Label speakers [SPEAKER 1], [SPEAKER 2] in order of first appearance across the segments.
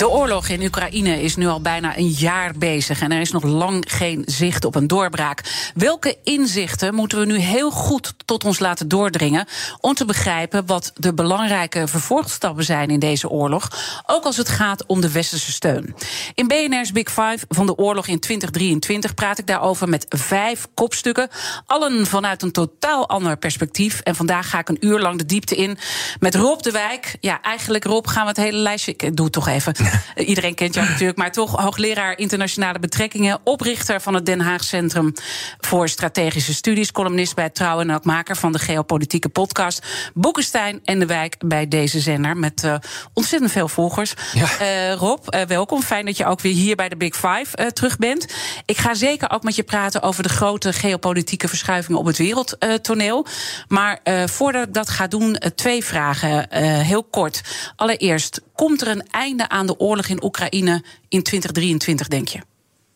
[SPEAKER 1] De oorlog in Oekraïne is nu al bijna een jaar bezig en er is nog lang geen zicht op een doorbraak. Welke inzichten moeten we nu heel goed tot ons laten doordringen om te begrijpen wat de belangrijke vervolgstappen zijn in deze oorlog, ook als het gaat om de westerse steun? In BNR's Big Five van de oorlog in 2023 praat ik daarover met vijf kopstukken, allen vanuit een totaal ander perspectief. En vandaag ga ik een uur lang de diepte in met Rob de Wijk. Ja, eigenlijk Rob gaan we het hele lijstje. Ik doe het toch even. Iedereen kent jou natuurlijk, maar toch hoogleraar internationale betrekkingen, oprichter van het Den Haag Centrum voor Strategische Studies, columnist bij Trouw en ook maker van de geopolitieke podcast Boekenstein en de Wijk bij deze zender met uh, ontzettend veel volgers. Ja. Uh, Rob, uh, welkom. Fijn dat je ook weer hier bij de Big Five terug bent. Ik ga zeker ook met je praten over de grote geopolitieke verschuivingen op het wereldtoneel. Maar voordat ik dat ga doen, twee vragen. heel kort. Allereerst, komt er een einde aan de oorlog in Oekraïne in 2023, denk je?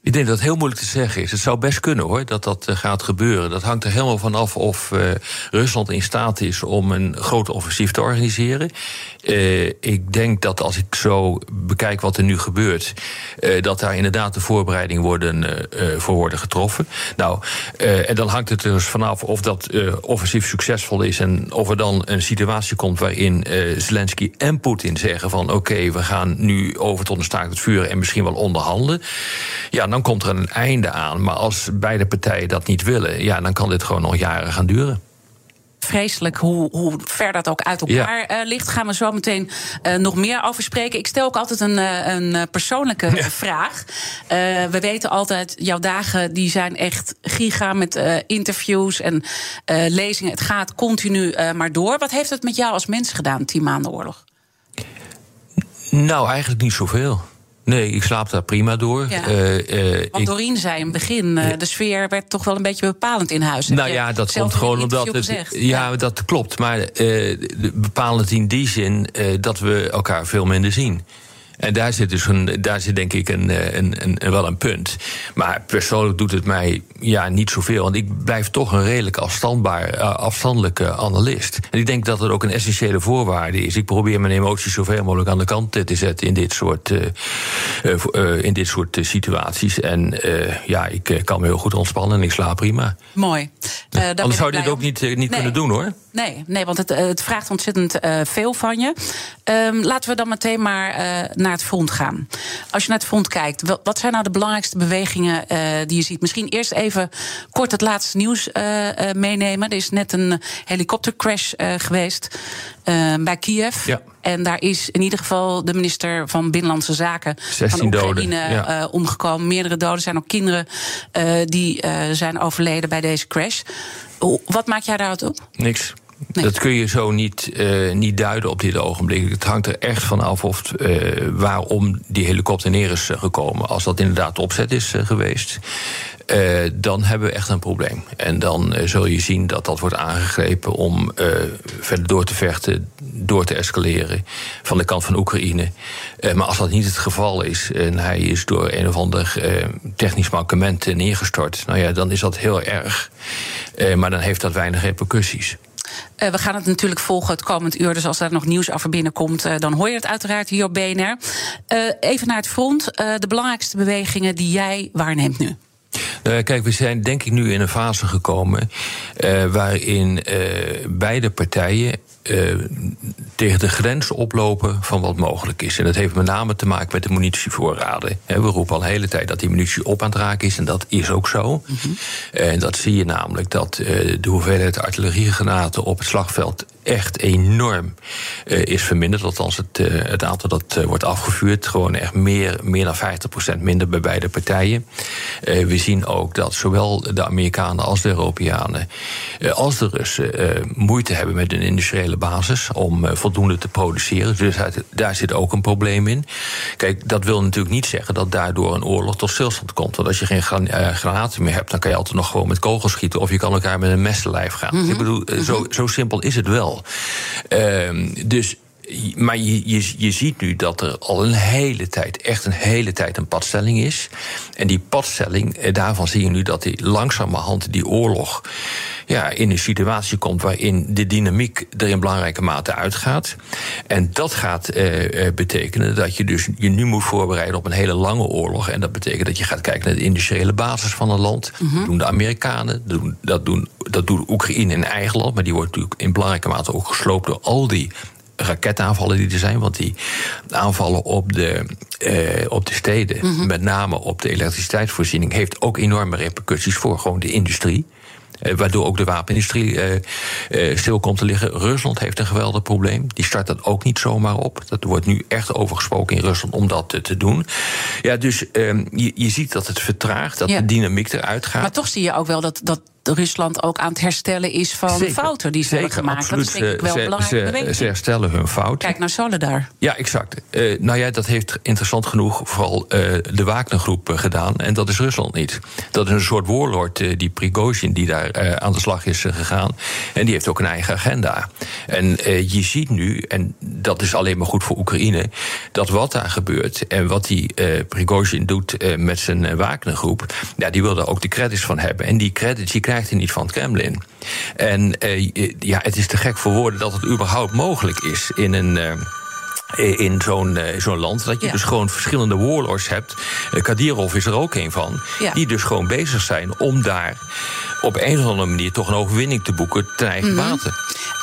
[SPEAKER 2] Ik denk dat het heel moeilijk te zeggen is. Het zou best kunnen hoor, dat dat uh, gaat gebeuren. Dat hangt er helemaal vanaf of uh, Rusland in staat is om een groot offensief te organiseren. Uh, ik denk dat als ik zo bekijk wat er nu gebeurt, dat daar inderdaad de voorbereidingen worden, voor worden getroffen. Nou, en dan hangt het dus vanaf of dat offensief succesvol is en of er dan een situatie komt waarin Zelensky en Poetin zeggen van oké, we gaan nu over tot een staakt het vuur en misschien wel onderhandelen. Ja, dan komt er een einde aan. Maar als beide partijen dat niet willen, ja, dan kan dit gewoon nog jaren gaan duren
[SPEAKER 1] vreselijk hoe, hoe ver dat ook uit elkaar ja. uh, ligt. Gaan we zo meteen uh, nog meer over spreken. Ik stel ook altijd een, uh, een persoonlijke ja. vraag. we weten altijd, jouw dagen die zijn echt giga met interviews en lezingen. Het gaat continu maar door. Wat heeft het met jou als mens gedaan, tien maanden oorlog?
[SPEAKER 2] Nou, eigenlijk niet zoveel. Nee, ik slaap daar prima door.
[SPEAKER 1] Ja. Uh, uh, Want Doreen zei in het begin, uh, de sfeer werd toch wel een beetje bepalend in huis.
[SPEAKER 2] Nou ja, dat komt gewoon omdat het. Ja, ja, dat klopt. Maar bepalend in die zin dat we elkaar veel minder zien. En daar zit dus een, daar zit denk ik een, een, een, wel een punt. Maar persoonlijk doet het mij ja, niet zoveel. Want ik blijf toch een redelijk afstandbaar, uh, afstandelijke analist. En ik denk dat het ook een essentiële voorwaarde is. Ik probeer mijn emoties zoveel mogelijk aan de kant te zetten in dit soort, uh, uh, in dit soort situaties. En ja, ik kan me heel goed ontspannen en ik slaap prima.
[SPEAKER 1] Mooi.
[SPEAKER 2] Anders zou je dit ook niet, niet nee. kunnen doen hoor.
[SPEAKER 1] Nee, nee want het, het vraagt ontzettend veel van je. Um, laten we dan meteen maar naar het front gaan. Als je naar het front kijkt, wat zijn nou de belangrijkste bewegingen uh, die je ziet? Misschien eerst even kort het laatste nieuws meenemen. Er is net een helikoptercrash geweest bij Kiev.
[SPEAKER 2] Ja.
[SPEAKER 1] En daar is in ieder geval de minister van Binnenlandse Zaken van Oekraïne ja. omgekomen. Meerdere doden zijn ook kinderen die zijn overleden bij deze crash. Wat maak jij daaruit op?
[SPEAKER 2] Niks. Dat kun je zo niet, uh, niet duiden op dit ogenblik. Het hangt er echt van af of, uh, waarom die helikopter neer is gekomen. Als dat inderdaad opzet is geweest, dan hebben we echt een probleem. En dan zul je zien dat dat wordt aangegrepen om verder door te vechten, door te escaleren van de kant van Oekraïne. maar als dat niet het geval is en hij is door een of ander technisch mankement neergestort, nou ja, dan is dat heel erg. maar dan heeft dat weinig repercussies.
[SPEAKER 1] Uh, we gaan het natuurlijk volgen het komend uur. Dus als er nog nieuws over binnenkomt, uh, dan hoor je het uiteraard hier op BNR. Uh, even naar het front. de belangrijkste bewegingen die jij waarneemt nu.
[SPEAKER 2] Uh, kijk, we zijn denk ik nu in een fase gekomen uh, waarin uh, beide partijen tegen de grens oplopen van wat mogelijk is. En dat heeft met name te maken met de munitievoorraden. we roepen al een hele tijd dat die munitie op aan het raken is, en dat is ook zo. Mm -hmm. En dat zie je namelijk dat de hoeveelheid artilleriegranaten op het slagveld echt enorm is verminderd. Althans, het, het aantal dat wordt afgevuurd. Gewoon echt meer, meer dan 50% minder bij beide partijen. we zien ook dat zowel de Amerikanen als de Europeanen. als de Russen moeite hebben met een industriële basis. om voldoende te produceren. Dus daar zit ook een probleem in. Kijk, dat wil natuurlijk niet zeggen dat daardoor een oorlog tot stilstand komt. Want als je geen granaten meer hebt, dan kan je altijd nog gewoon met kogels schieten. of je kan elkaar met een mes te lijf gaan. Mhm. Ik bedoel, eh, zo, zo simpel is het wel. Uh, dus maar je, je, je ziet nu dat er al een hele tijd, echt een hele tijd, een padstelling is. En die padstelling, eh, daarvan zie je nu dat die langzamerhand die oorlog ja, in een situatie komt waarin de dynamiek er in belangrijke mate uitgaat. En dat gaat eh, eh, betekenen dat je dus je nu moet voorbereiden op een hele lange oorlog. En dat betekent dat je gaat kijken naar de industriële basis van een land. Mhm. Dat doen de Amerikanen, dat doen, dat, doen, dat doet Oekraïne in eigen land. Maar die wordt natuurlijk in belangrijke mate ook gesloopt door al die raketaanvallen die er zijn. Want die aanvallen op de, eh, op de steden, mhm. met name op de elektriciteitsvoorziening, heeft ook enorme repercussies voor gewoon de industrie. Eh, waardoor ook de wapenindustrie eh, eh, stil komt te liggen. Rusland heeft een geweldig probleem. Die start dat ook niet zomaar op. Dat wordt nu echt over gesproken in Rusland om dat te doen. Ja, dus ehm, je, je ziet dat het vertraagt, dat de dynamiek eruit gaat.
[SPEAKER 1] Maar toch zie je ook wel dat, dat Rusland ook aan het herstellen is van fouten die ze hebben gemaakt. dat is denk ik wel belangrijk.
[SPEAKER 2] Ze, ze, herstellen hun fouten.
[SPEAKER 1] Kijk naar Soledar.
[SPEAKER 2] Ja, exact. Uh, nou ja, dat heeft interessant genoeg vooral uh, de Wagnergroep uh, gedaan. En dat is Rusland niet. Dat is een soort warlord, die Prigozhin, die daar aan de slag is gegaan. En die heeft ook een eigen agenda. En je ziet nu, en dat is alleen maar goed voor Oekraïne, dat wat daar gebeurt en wat die Prigozhin doet met zijn Wagnergroep, ja, die wil daar ook de credits van hebben. En die credits die krijgt hij niet van het Kremlin. En uh, ja, het is te gek voor woorden dat het überhaupt mogelijk is in een. Uh, in zo'n uh, zo'n land. Dat je dus gewoon verschillende warlords hebt. Uh, Kadirov is er ook een van. Ja. Die dus gewoon bezig zijn om daar op een of andere manier toch een overwinning te boeken ten eigen mm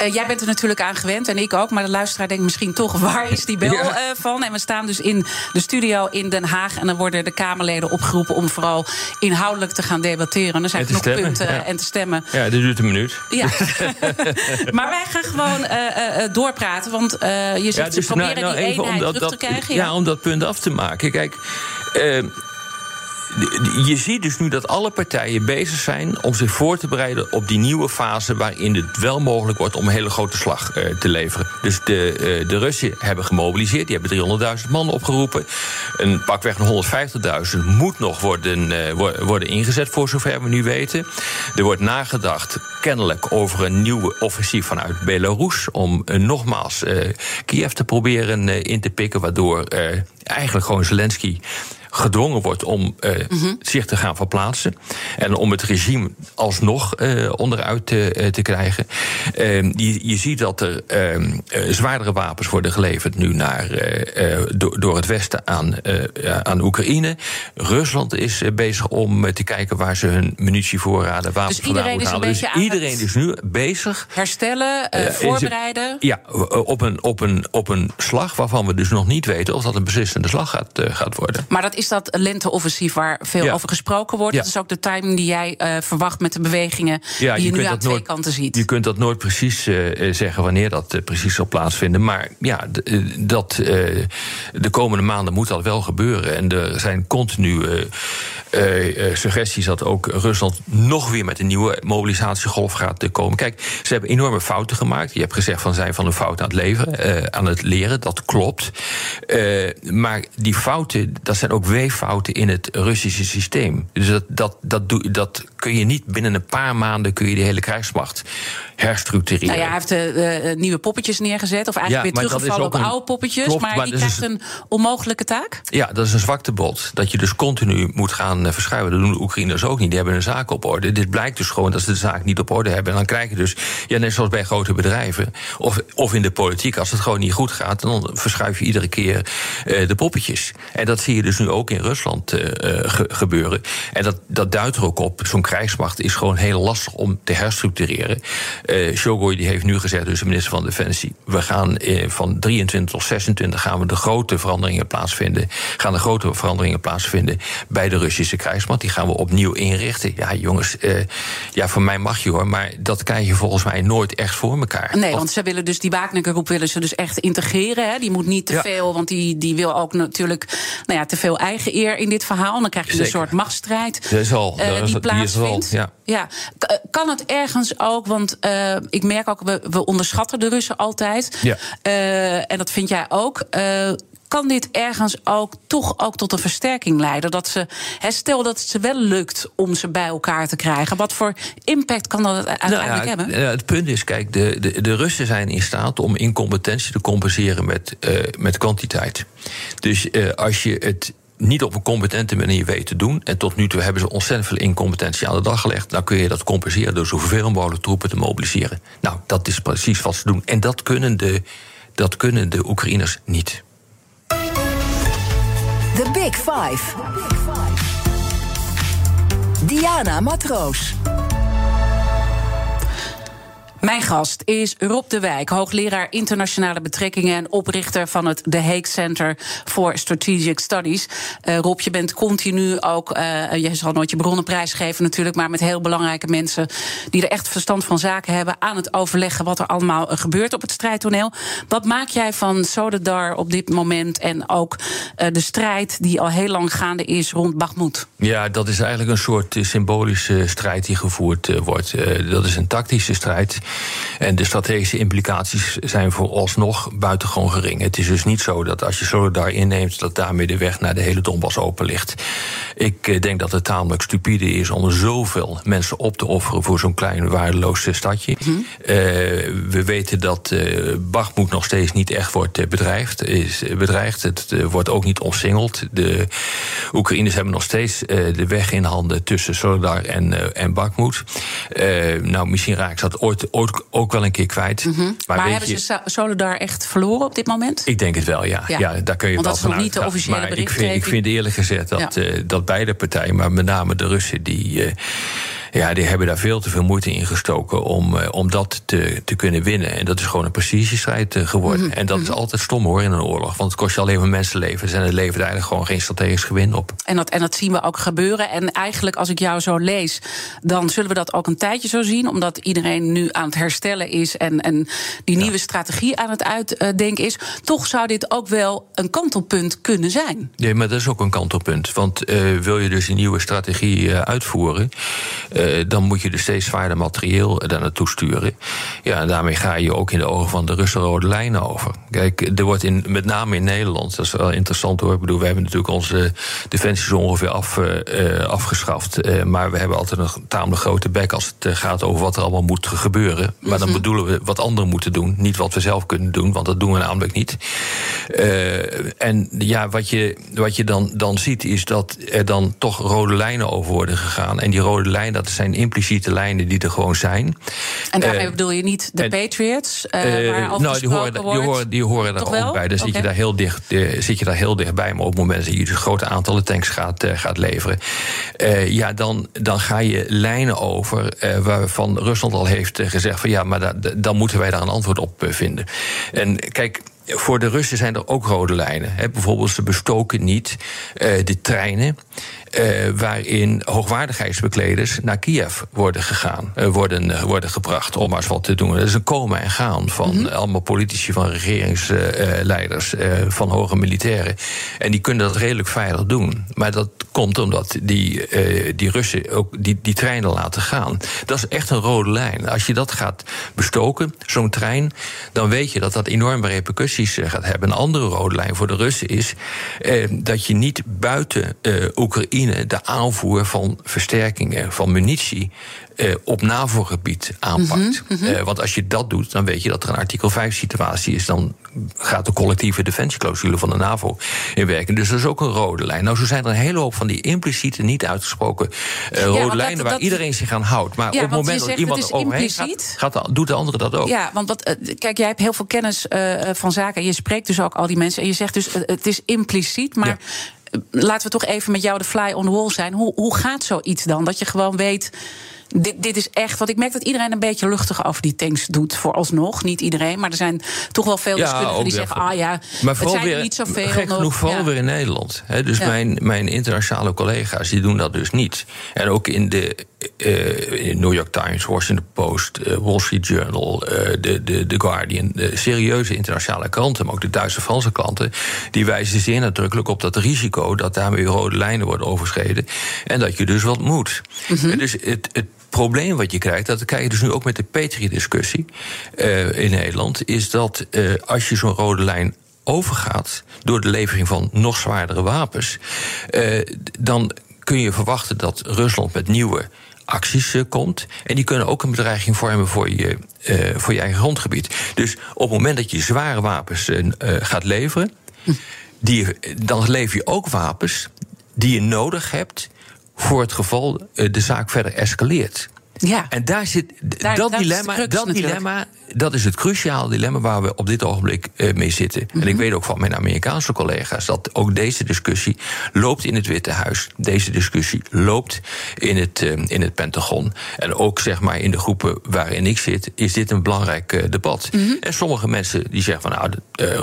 [SPEAKER 1] jij bent er natuurlijk aan gewend en ik ook. Maar de luisteraar denkt misschien toch, waar is die bel uh, van? En we staan dus in de studio in Den Haag. En dan worden de Kamerleden opgeroepen om vooral inhoudelijk te gaan debatteren. Er zijn genoeg punten en te stemmen.
[SPEAKER 2] Ja, dit duurt een minuut. Ja.
[SPEAKER 1] maar wij gaan gewoon doorpraten. Want je zegt, ja, dus, proberen nou, terug te krijgen.
[SPEAKER 2] Ja. ja, om dat punt af te maken. Kijk je ziet dus nu dat alle partijen bezig zijn om zich voor te bereiden op die nieuwe fase waarin het wel mogelijk wordt om een hele grote slag uh, te leveren. Dus de, uh, de Russen hebben gemobiliseerd, die hebben 300.000 man opgeroepen. Een pakweg van 150.000 moet nog worden, uh, worden ingezet, voor zover we nu weten. Er wordt nagedacht, kennelijk, over een nieuwe offensief vanuit Belarus om nogmaals Kiev te proberen in te pikken, waardoor eigenlijk gewoon Zelensky gedwongen wordt om uh, zich te gaan verplaatsen. En om het regime alsnog uh, onderuit te, uh, te krijgen. Ehm, je, je, ziet dat er ehm, zwaardere wapens worden geleverd nu naar, do, door het Westen aan, aan Oekraïne. Rusland is bezig om te kijken waar ze hun munitievoorraden, wapens dus vandaan moeten halen.
[SPEAKER 1] Dus
[SPEAKER 2] iedereen is nu bezig.
[SPEAKER 1] Herstellen, voorbereiden.
[SPEAKER 2] ja, op een, op, een, op een slag waarvan we dus nog niet weten of dat een beslissende slag gaat, gaat worden.
[SPEAKER 1] Maar dat is dat lenteoffensief waar veel over gesproken wordt. Dat is ook de timing die jij uh, verwacht met de bewegingen die je, nu aan twee nooit, kanten ziet.
[SPEAKER 2] Je kunt dat nooit precies uh, zeggen wanneer dat uh, precies zal plaatsvinden. Maar ja, dat, de komende maanden moet dat wel gebeuren. En er zijn continu suggesties dat ook Rusland nog weer met een nieuwe mobilisatiegolf gaat komen. Kijk, ze hebben enorme fouten gemaakt. Je hebt gezegd van zijn van een fout aan het leveren, aan het leren. Dat klopt. maar die fouten, dat zijn ook weeffouten in het Russische systeem. Dus dat, dat, dat, doe, dat kun je niet binnen een paar maanden kun je de hele krijgsmacht herstructureren.
[SPEAKER 1] Nou ja, hij heeft uh, nieuwe poppetjes neergezet. Of eigenlijk weer teruggevallen op oude poppetjes. Klopt, maar, maar die krijgt een onmogelijke taak?
[SPEAKER 2] Ja, dat is een zwaktebod. Dat je dus continu moet gaan verschuiven. Dat doen de Oekraïners ook niet. Die hebben een zaak op orde. Dit blijkt dus gewoon dat ze de zaak niet op orde hebben. En dan krijg je dus, ja, net zoals bij grote bedrijven... of, of in de politiek, als het gewoon niet goed gaat... dan verschuif je iedere keer uh, de poppetjes. En dat zie je dus nu ook in Rusland ge gebeuren. En dat, dat duidt er ook op. Zo'n krijgsmacht is gewoon heel lastig om te herstructureren. Uh, Shogoi die heeft nu gezegd, dus de minister van Defensie... we gaan uh, van 23 tot 26 gaan we de grote veranderingen plaatsvinden... gaan de grote veranderingen plaatsvinden bij de Russische krijgsmacht. Die gaan we opnieuw inrichten. Ja, jongens, uh, ja, voor mij mag je hoor... maar dat krijg je volgens mij nooit echt voor elkaar.
[SPEAKER 1] Nee, want ze willen dus die Wagner-groep willen ze dus echt integreren. Hè? Die moet niet te ja. veel, want die, die wil ook natuurlijk... nou ja, te veel eigen eer in dit verhaal. Dan krijg je Zeker. een soort machtsstrijd
[SPEAKER 2] dat is al,
[SPEAKER 1] uh, die plaatsvindt.
[SPEAKER 2] Ja.
[SPEAKER 1] ja. Kan het ergens ook, want uh, ik merk ook, we, we, onderschatten de Russen altijd.
[SPEAKER 2] Ja.
[SPEAKER 1] Uh, en dat vind jij ook. kan dit ergens ook toch ook tot een versterking leiden? Dat ze, hè, stel dat het ze wel lukt om ze bij elkaar te krijgen. Wat voor impact kan dat uiteindelijk
[SPEAKER 2] nou ja,
[SPEAKER 1] hebben?
[SPEAKER 2] Het punt is, kijk, de, de, de Russen zijn in staat om incompetentie te compenseren met, met kwantiteit. Dus als je het niet op een competente manier weten te doen. En tot nu toe hebben ze ontzettend veel incompetentie aan de dag gelegd. Dan kun je dat compenseren door zoveel mogelijk troepen te mobiliseren. Nou, dat is precies wat ze doen. En dat kunnen de, dat kunnen de Oekraïners niet.
[SPEAKER 3] The Big Five. Diana Matroos.
[SPEAKER 1] Mijn gast is Rob de Wijk, hoogleraar internationale betrekkingen en oprichter van het The Hague Center for Strategic Studies. Uh, Rob, je bent continu ook, uh, je zal nooit je bronnenprijs geven natuurlijk, maar met heel belangrijke mensen die er echt verstand van zaken hebben aan het overleggen wat er allemaal gebeurt op het strijdtoneel. Wat maak jij van Sodedar op dit moment en ook uh, de strijd die al heel lang gaande is rond Bakhmut?
[SPEAKER 2] Ja, dat is eigenlijk een soort symbolische strijd die gevoerd wordt. dat is een tactische strijd. En de strategische implicaties zijn voor alsnog buitengewoon gering. Het is dus niet zo dat als je Solidar inneemt, dat daarmee de weg naar de hele Donbass open ligt. Ik denk dat het tamelijk stupide is om zoveel mensen op te offeren voor zo'n klein waardeloos stadje. Mm -hmm. uh, we weten dat uh, nog steeds niet echt wordt bedreigd. Is bedreigd. Het uh, wordt ook niet omsingeld. De Oekraïners hebben nog steeds de weg in handen tussen Solidar en, en nou, misschien raakt dat ooit ook, ook wel een keer kwijt.
[SPEAKER 1] Mm -hmm. Maar, maar hebben je, ze Solidar echt verloren op dit moment?
[SPEAKER 2] Ik denk het wel, ja. ja. ja daar kun je
[SPEAKER 1] Want
[SPEAKER 2] wel
[SPEAKER 1] dat is nog niet de officiële
[SPEAKER 2] maar ik vind, ik vind eerlijk gezegd dat, ja. uh, dat beide partijen, maar met name de Russen, die. Uh, ja, die hebben daar veel te veel moeite in gestoken om, uh, om dat te, te kunnen winnen. En dat is gewoon een precisiestrijd uh, geworden. Mm -hmm. En dat is altijd stom hoor in een oorlog. Want het kost je alleen maar mensenlevens. En het levert eigenlijk gewoon geen strategisch gewin op.
[SPEAKER 1] En dat, en dat zien we ook gebeuren. En eigenlijk, als ik jou zo lees, dan zullen we dat ook een tijdje zo zien. Omdat iedereen nu aan het herstellen is en, en die nieuwe strategie aan het uitdenken is. Toch zou dit ook wel een kantelpunt kunnen zijn.
[SPEAKER 2] Nee, maar dat is ook een kantelpunt. Want uh, wil je dus een nieuwe strategie uitvoeren. Uh, dan moet je dus steeds zwaarder materieel daar naartoe sturen. Ja, en daarmee ga je ook in de ogen van de Russen rode lijnen over. Kijk, er wordt in, met name in Nederland, dat is wel interessant hoor. Ik bedoel, we hebben natuurlijk onze defensie zo ongeveer af, uh, afgeschaft. Uh, maar we hebben altijd een tamelijk grote bek als het gaat over wat er allemaal moet gebeuren. Maar dan bedoelen we wat anderen moeten doen, niet wat we zelf kunnen doen, want dat doen we namelijk niet. en ja, wat je, wat je dan, dan ziet, is dat er dan toch rode lijnen over worden gegaan. En die rode lijnen, dat zijn impliciete lijnen die er gewoon zijn.
[SPEAKER 1] En daarmee uh, bedoel je niet de en, Patriots? Uh, uh,
[SPEAKER 2] nou, die horen, die horen, die horen daar ook wel? bij. Dan okay. zit, je daar heel dicht, zit je daar heel dichtbij. Maar op het moment dat je dus grote aantallen tanks gaat, gaat leveren... ja, dan, dan ga je lijnen over waarvan Rusland al heeft gezegd... van ja, maar da, dan moeten wij daar een antwoord op vinden. En kijk voor de Russen zijn er ook rode lijnen. Bijvoorbeeld, ze bestoken niet uh, de treinen. Uh, waarin hoogwaardigheidsbekleders naar Kiev worden gegaan, uh, worden, uh, worden gebracht, om maar eens wat te doen. Dat is een komen en gaan van mm -hmm. allemaal politici, van regeringsleiders, van hoge militairen. En die kunnen dat redelijk veilig doen. Maar dat komt omdat die, die Russen ook die, die treinen laten gaan. Dat is echt een rode lijn. Als je dat gaat bestoken, zo'n trein, dan weet je dat dat enorme repercussies gaat hebben. Een andere rode lijn voor de Russen is dat je niet buiten Oekraïne de aanvoer van versterkingen, van munitie. Uh, op NAVO-gebied aanpakt. Mm -hmm, mm -hmm. Uh, want als je dat doet, dan weet je dat er een artikel 5-situatie is. Dan gaat de collectieve defensieclausule van de NAVO in werking. Dus dat is ook een rode lijn. Nou, zo zijn er een hele hoop van die impliciete, niet uitgesproken uh, rode ja, lijnen... Dat, waar dat, iedereen zich aan houdt. Maar ja, op het moment dat iemand er overheen gaat, gaat, doet de andere dat ook.
[SPEAKER 1] Ja, want wat, kijk, jij hebt heel veel kennis van zaken... en je spreekt dus ook al die mensen... en je zegt dus, het is impliciet, maar... Ja laten we toch even met jou de fly on the wall zijn. Hoe, hoe gaat zoiets dan? Dat je gewoon weet. Dit, dit is echt, want ik merk dat iedereen een beetje luchtig over die tanks doet, vooralsnog. Niet iedereen, maar er zijn toch wel veel deskundigen die zeggen: ah ja,
[SPEAKER 2] maar
[SPEAKER 1] het zijn
[SPEAKER 2] weer,
[SPEAKER 1] er niet zoveel.
[SPEAKER 2] Gek
[SPEAKER 1] nog.
[SPEAKER 2] genoeg, vooral
[SPEAKER 1] Ja.
[SPEAKER 2] weer in Nederland. Dus mijn, mijn internationale collega's die doen dat dus niet. En ook in de eh, in New York Times, Washington Post, eh, Wall Street Journal, eh, de, de, de Guardian, de serieuze internationale kranten, maar ook de Duitse Franse klanten, die wijzen zeer nadrukkelijk op dat risico dat daarmee rode lijnen worden overschreden en dat je dus wat moet. En Dus het, het probleem wat je krijgt, dat krijg je dus nu ook met de Petri-discussie eh, in Nederland, is dat eh, als je zo'n rode lijn overgaat door de levering van nog zwaardere wapens, eh, dan kun je verwachten dat Rusland met nieuwe acties komt. En die kunnen ook een bedreiging vormen voor je, voor je eigen grondgebied. Dus op het moment dat je zware wapens gaat leveren, die, dan lever je ook wapens die je nodig hebt voor het geval eh, de zaak verder escaleert.
[SPEAKER 1] Ja.
[SPEAKER 2] En daar zit
[SPEAKER 1] Daar-
[SPEAKER 2] dat dilemma.
[SPEAKER 1] crux
[SPEAKER 2] Dat
[SPEAKER 1] natuurlijk.
[SPEAKER 2] dilemma, dat is het cruciale dilemma waar we op dit ogenblik eh, mee zitten. En
[SPEAKER 1] Mhm.
[SPEAKER 2] ik weet ook van mijn Amerikaanse collega's dat ook deze discussie loopt in het Witte Huis. Deze discussie loopt in het, eh, in het Pentagon. En ook zeg maar in de groepen waarin ik zit, is dit een belangrijk eh, debat.
[SPEAKER 1] Mhm.
[SPEAKER 2] En sommige mensen die zeggen van nou,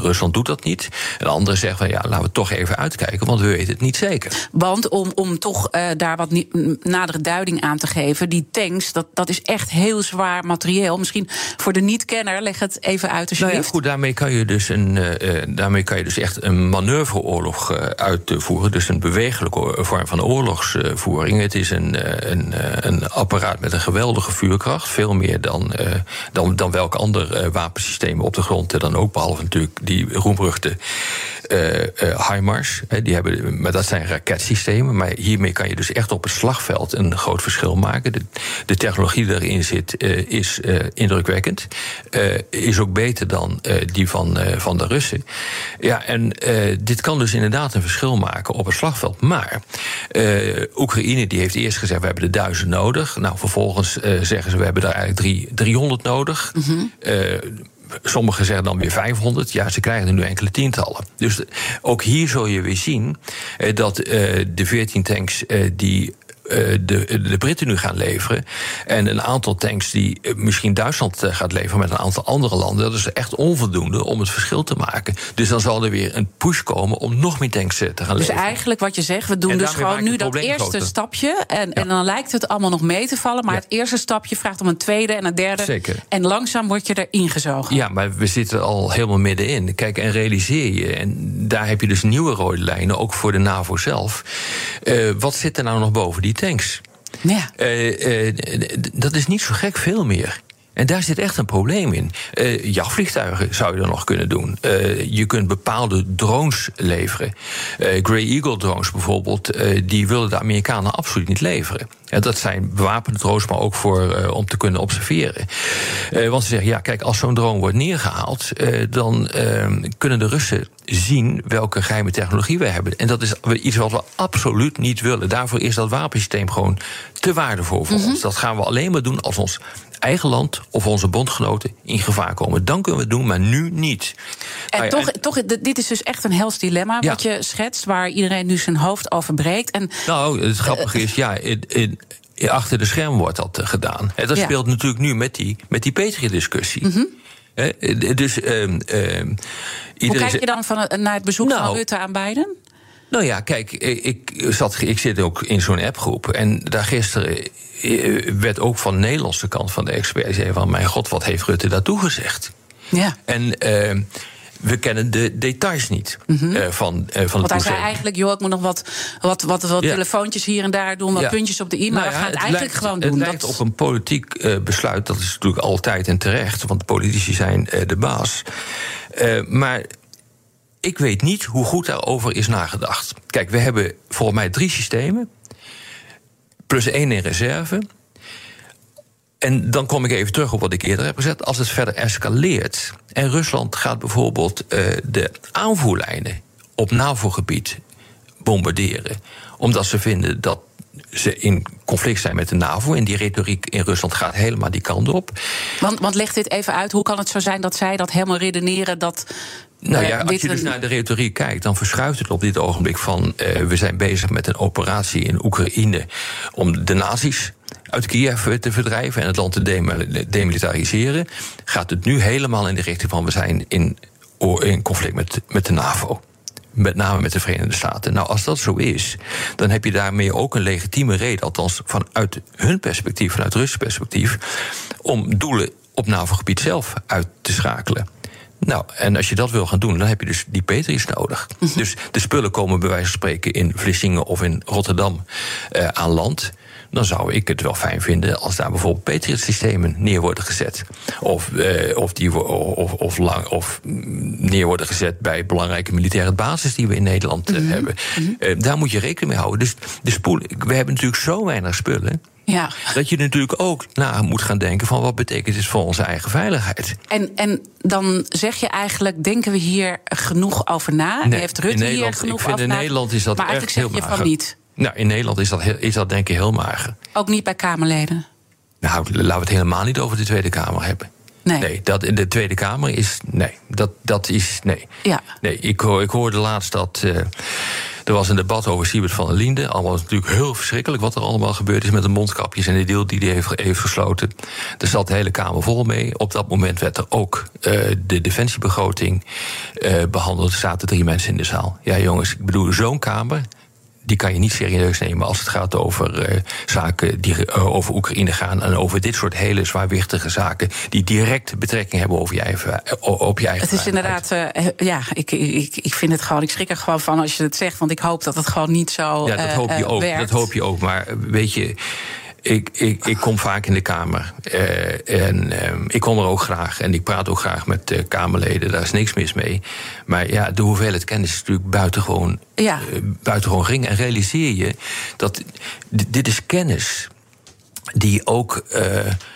[SPEAKER 2] Rusland doet dat niet. En anderen zeggen van ja, laten we toch even uitkijken, want we weten het niet zeker.
[SPEAKER 1] Want om, om toch daar wat nadere duiding aan te geven, die tanks, dat, dat is echt heel zwaar materieel. Misschien voor de niet-kenner, leg het even uit
[SPEAKER 2] Nou
[SPEAKER 1] alsjeblieft.
[SPEAKER 2] ja, goed, daarmee kan je dus, een, eh, eh, daarmee kan je dus echt een manoeuvreoorlog eh, uitvoeren. Dus een bewegelijke vorm van oorlogsvoering. Het is een, een, een apparaat met een geweldige vuurkracht. Veel meer dan, dan, dan welk ander wapensysteem op de grond er dan ook. Behalve natuurlijk die roemruchte HIMARS. Hè, die hebben, maar dat zijn raketsystemen. Maar hiermee kan je dus echt op het slagveld een groot verschil maken. De, de technologie die erin zit eh, is eh, indrukwekkend. Eh, is ook beter dan die van, van de Russen. Ja, en dit kan dus inderdaad een verschil maken op het slagveld. Maar Oekraïne die heeft eerst gezegd: we hebben er duizend nodig. Nou, vervolgens zeggen ze: we hebben er eigenlijk drie, 300 nodig. Eh, Sommigen zeggen dan weer 500. Ja, ze krijgen er nu enkele tientallen. Dus de- ook hier zul je weer zien dat de 14 tanks die. Eh, de, de Britten nu gaan leveren. En een aantal tanks die eh, misschien Duitsland eh, gaat leveren met een aantal andere landen. Dat is echt onvoldoende om het verschil te maken. Dus dan zal er weer een push komen om nog meer tanks te gaan
[SPEAKER 1] Dus
[SPEAKER 2] leveren.
[SPEAKER 1] eigenlijk wat je zegt, we doen
[SPEAKER 2] En
[SPEAKER 1] dus gewoon nu dat eerste
[SPEAKER 2] groter.
[SPEAKER 1] stapje. En, en dan lijkt het allemaal nog mee te vallen. Maar
[SPEAKER 2] Ja.
[SPEAKER 1] het eerste stapje vraagt om een tweede en een derde.
[SPEAKER 2] Zeker.
[SPEAKER 1] En langzaam word je erin gezogen.
[SPEAKER 2] Ja, maar we zitten al helemaal middenin. Kijk, en realiseer je, en daar heb je dus nieuwe rode lijnen, ook voor de NAVO zelf. Wat zit er nou nog boven die tanks?
[SPEAKER 1] Ja.
[SPEAKER 2] Eh, eh, d- dat is niet zo gek veel meer. En daar zit echt een probleem in. Eh jachtvliegtuigen zou je dan nog kunnen doen. Eh, je kunt bepaalde drones leveren. Eh Grey Eagle drones bijvoorbeeld, die willen de Amerikanen absoluut niet leveren. Ja, dat zijn bewapende drones, maar ook voor, om te kunnen observeren. Want ze zeggen, ja, kijk, als zo'n drone wordt neergehaald... eh, dan eh, kunnen de Russen zien welke geheime technologie we hebben. En dat is iets wat we absoluut niet willen. Daarvoor is dat wapensysteem gewoon te waardevol voor ons. Dat gaan we alleen maar doen als ons eigen land of onze bondgenoten in gevaar komen. Dan kunnen we het doen, maar nu niet.
[SPEAKER 1] En
[SPEAKER 2] Nou ja,
[SPEAKER 1] toch, toch, dit is dus echt een hels dilemma
[SPEAKER 2] Ja.
[SPEAKER 1] wat je schetst, waar iedereen nu zijn hoofd over breekt. En
[SPEAKER 2] Nou, het grappige is, ja, in, in- achter de scherm wordt dat eh, gedaan. En dat
[SPEAKER 1] Ja. Mhm.
[SPEAKER 2] speelt natuurlijk nu met die, met die Petri-discussie. Hè, eh, dus ehm, ehm,
[SPEAKER 1] hoe kijk je dan van, naar het bezoek van
[SPEAKER 2] Nou,
[SPEAKER 1] Rutte aan Biden?
[SPEAKER 2] Nou ja, kijk, ik, ik zat, ik zit ook in zo'n appgroep. En daar gisteren eh, werd ook van de Nederlandse kant van de experts... zei van, mijn god, wat heeft Rutte daartoe gezegd?
[SPEAKER 1] Ja.
[SPEAKER 2] En eh, we kennen de details niet eh, van, eh, van
[SPEAKER 1] Want hij zei eigenlijk, joh, ik moet nog wat, wat, wat, wat
[SPEAKER 2] Ja.
[SPEAKER 1] telefoontjes hier en daar doen, wat
[SPEAKER 2] Ja.
[SPEAKER 1] puntjes op de i, maar
[SPEAKER 2] Nou
[SPEAKER 1] we gaan het, eigenlijk
[SPEAKER 2] lijkt,
[SPEAKER 1] gewoon
[SPEAKER 2] Het
[SPEAKER 1] doen.
[SPEAKER 2] lijkt
[SPEAKER 1] Dat-
[SPEAKER 2] op een politiek eh, besluit, dat is natuurlijk altijd en terecht, want politici zijn eh, de baas. Eh, maar ik weet niet hoe goed daarover is nagedacht. Kijk, we hebben volgens mij drie systemen, plus één in reserve. En dan kom ik even terug op wat ik eerder heb gezegd. Als het verder escaleert en Rusland gaat bijvoorbeeld eh, de aanvoerlijnen op NAVO-gebied bombarderen, omdat ze vinden dat ze in conflict zijn met de NAVO. En die retoriek in Rusland gaat helemaal die kant op.
[SPEAKER 1] want, want leg dit even uit, hoe kan het zo zijn dat zij dat helemaal redeneren dat.
[SPEAKER 2] Nou
[SPEAKER 1] eh,
[SPEAKER 2] ja, als je dus naar de retoriek kijkt, dan verschuift het op dit ogenblik van. eh, we zijn bezig met een operatie in Oekraïne om de nazi's uit Kiev te verdrijven en het land te demilitariseren, gaat het nu helemaal in de richting van we zijn in, in conflict met, met de NAVO met name met de Verenigde Staten. Nou, als dat zo is, dan heb je daarmee ook een legitieme reden, althans vanuit hun perspectief, vanuit Russisch perspectief, om doelen op NAVO-gebied zelf uit te schakelen. Nou, en als je dat wil gaan doen, dan heb je dus die Petris nodig. Mhm. Dus de spullen komen bij wijze van spreken in Vlissingen of in Rotterdam uh, aan land dan zou ik het wel fijn vinden als daar bijvoorbeeld Patriot-systemen neer worden gezet. Of, eh, of, die, of, of, lang, of neer worden gezet bij belangrijke militaire bases die we in Nederland eh, mhm. hebben. Mhm. Eh, daar moet je rekening mee houden. Dus de spoel, we hebben natuurlijk zo weinig spullen. Ja. Dat je natuurlijk ook na moet gaan denken van wat betekent dit voor onze eigen veiligheid.
[SPEAKER 1] En, en dan zeg je eigenlijk, denken we hier genoeg over na? Nee, Heeft Rutte hier genoeg
[SPEAKER 2] ik vind in Nederland is dat
[SPEAKER 1] maar
[SPEAKER 2] echt heel
[SPEAKER 1] je van niet.
[SPEAKER 2] Nou, in Nederland is dat, is dat denk ik heel mager.
[SPEAKER 1] Ook niet bij Kamerleden?
[SPEAKER 2] Nou, laten we het helemaal niet over de Tweede Kamer hebben. Nee. nee dat in de Tweede Kamer is. Nee, dat, dat is. Nee. Ja. nee ik, ik hoorde laatst dat. Uh, er was een debat over Siebert van der Liende. Allemaal natuurlijk heel verschrikkelijk wat er allemaal gebeurd is met de mondkapjes en de deal die hij heeft, gesloten. Er zat de hele Kamer vol mee. Op dat moment werd er ook uh, de defensiebegroting uh, behandeld. Er zaten drie mensen in de zaal. Ja, jongens, ik bedoel, zo'n Kamer die kan je niet serieus nemen als het gaat over uh, zaken die uh, over Oekraïne gaan. En over dit soort hele zwaarwichtige zaken. die direct betrekking hebben over je eigen, uh, op je eigen.
[SPEAKER 1] Het is inderdaad, ja, ik, ik, ik vind het gewoon. Ik schrik er gewoon van als je het zegt. Want ik hoop dat het gewoon niet zo.
[SPEAKER 2] Ja, dat hoop je ook.
[SPEAKER 1] Werkt.
[SPEAKER 2] Dat hoop je ook. Maar weet je ik, ik, ik kom vaak in de Kamer. Uh, en uh, ik kom er ook graag. En ik praat ook graag met uh, Kamerleden. Daar is niks mis mee. Maar ja, de hoeveelheid kennis is natuurlijk buitengewoon, ja. buitengewoon gering. En realiseer je dat dit is kennis die ook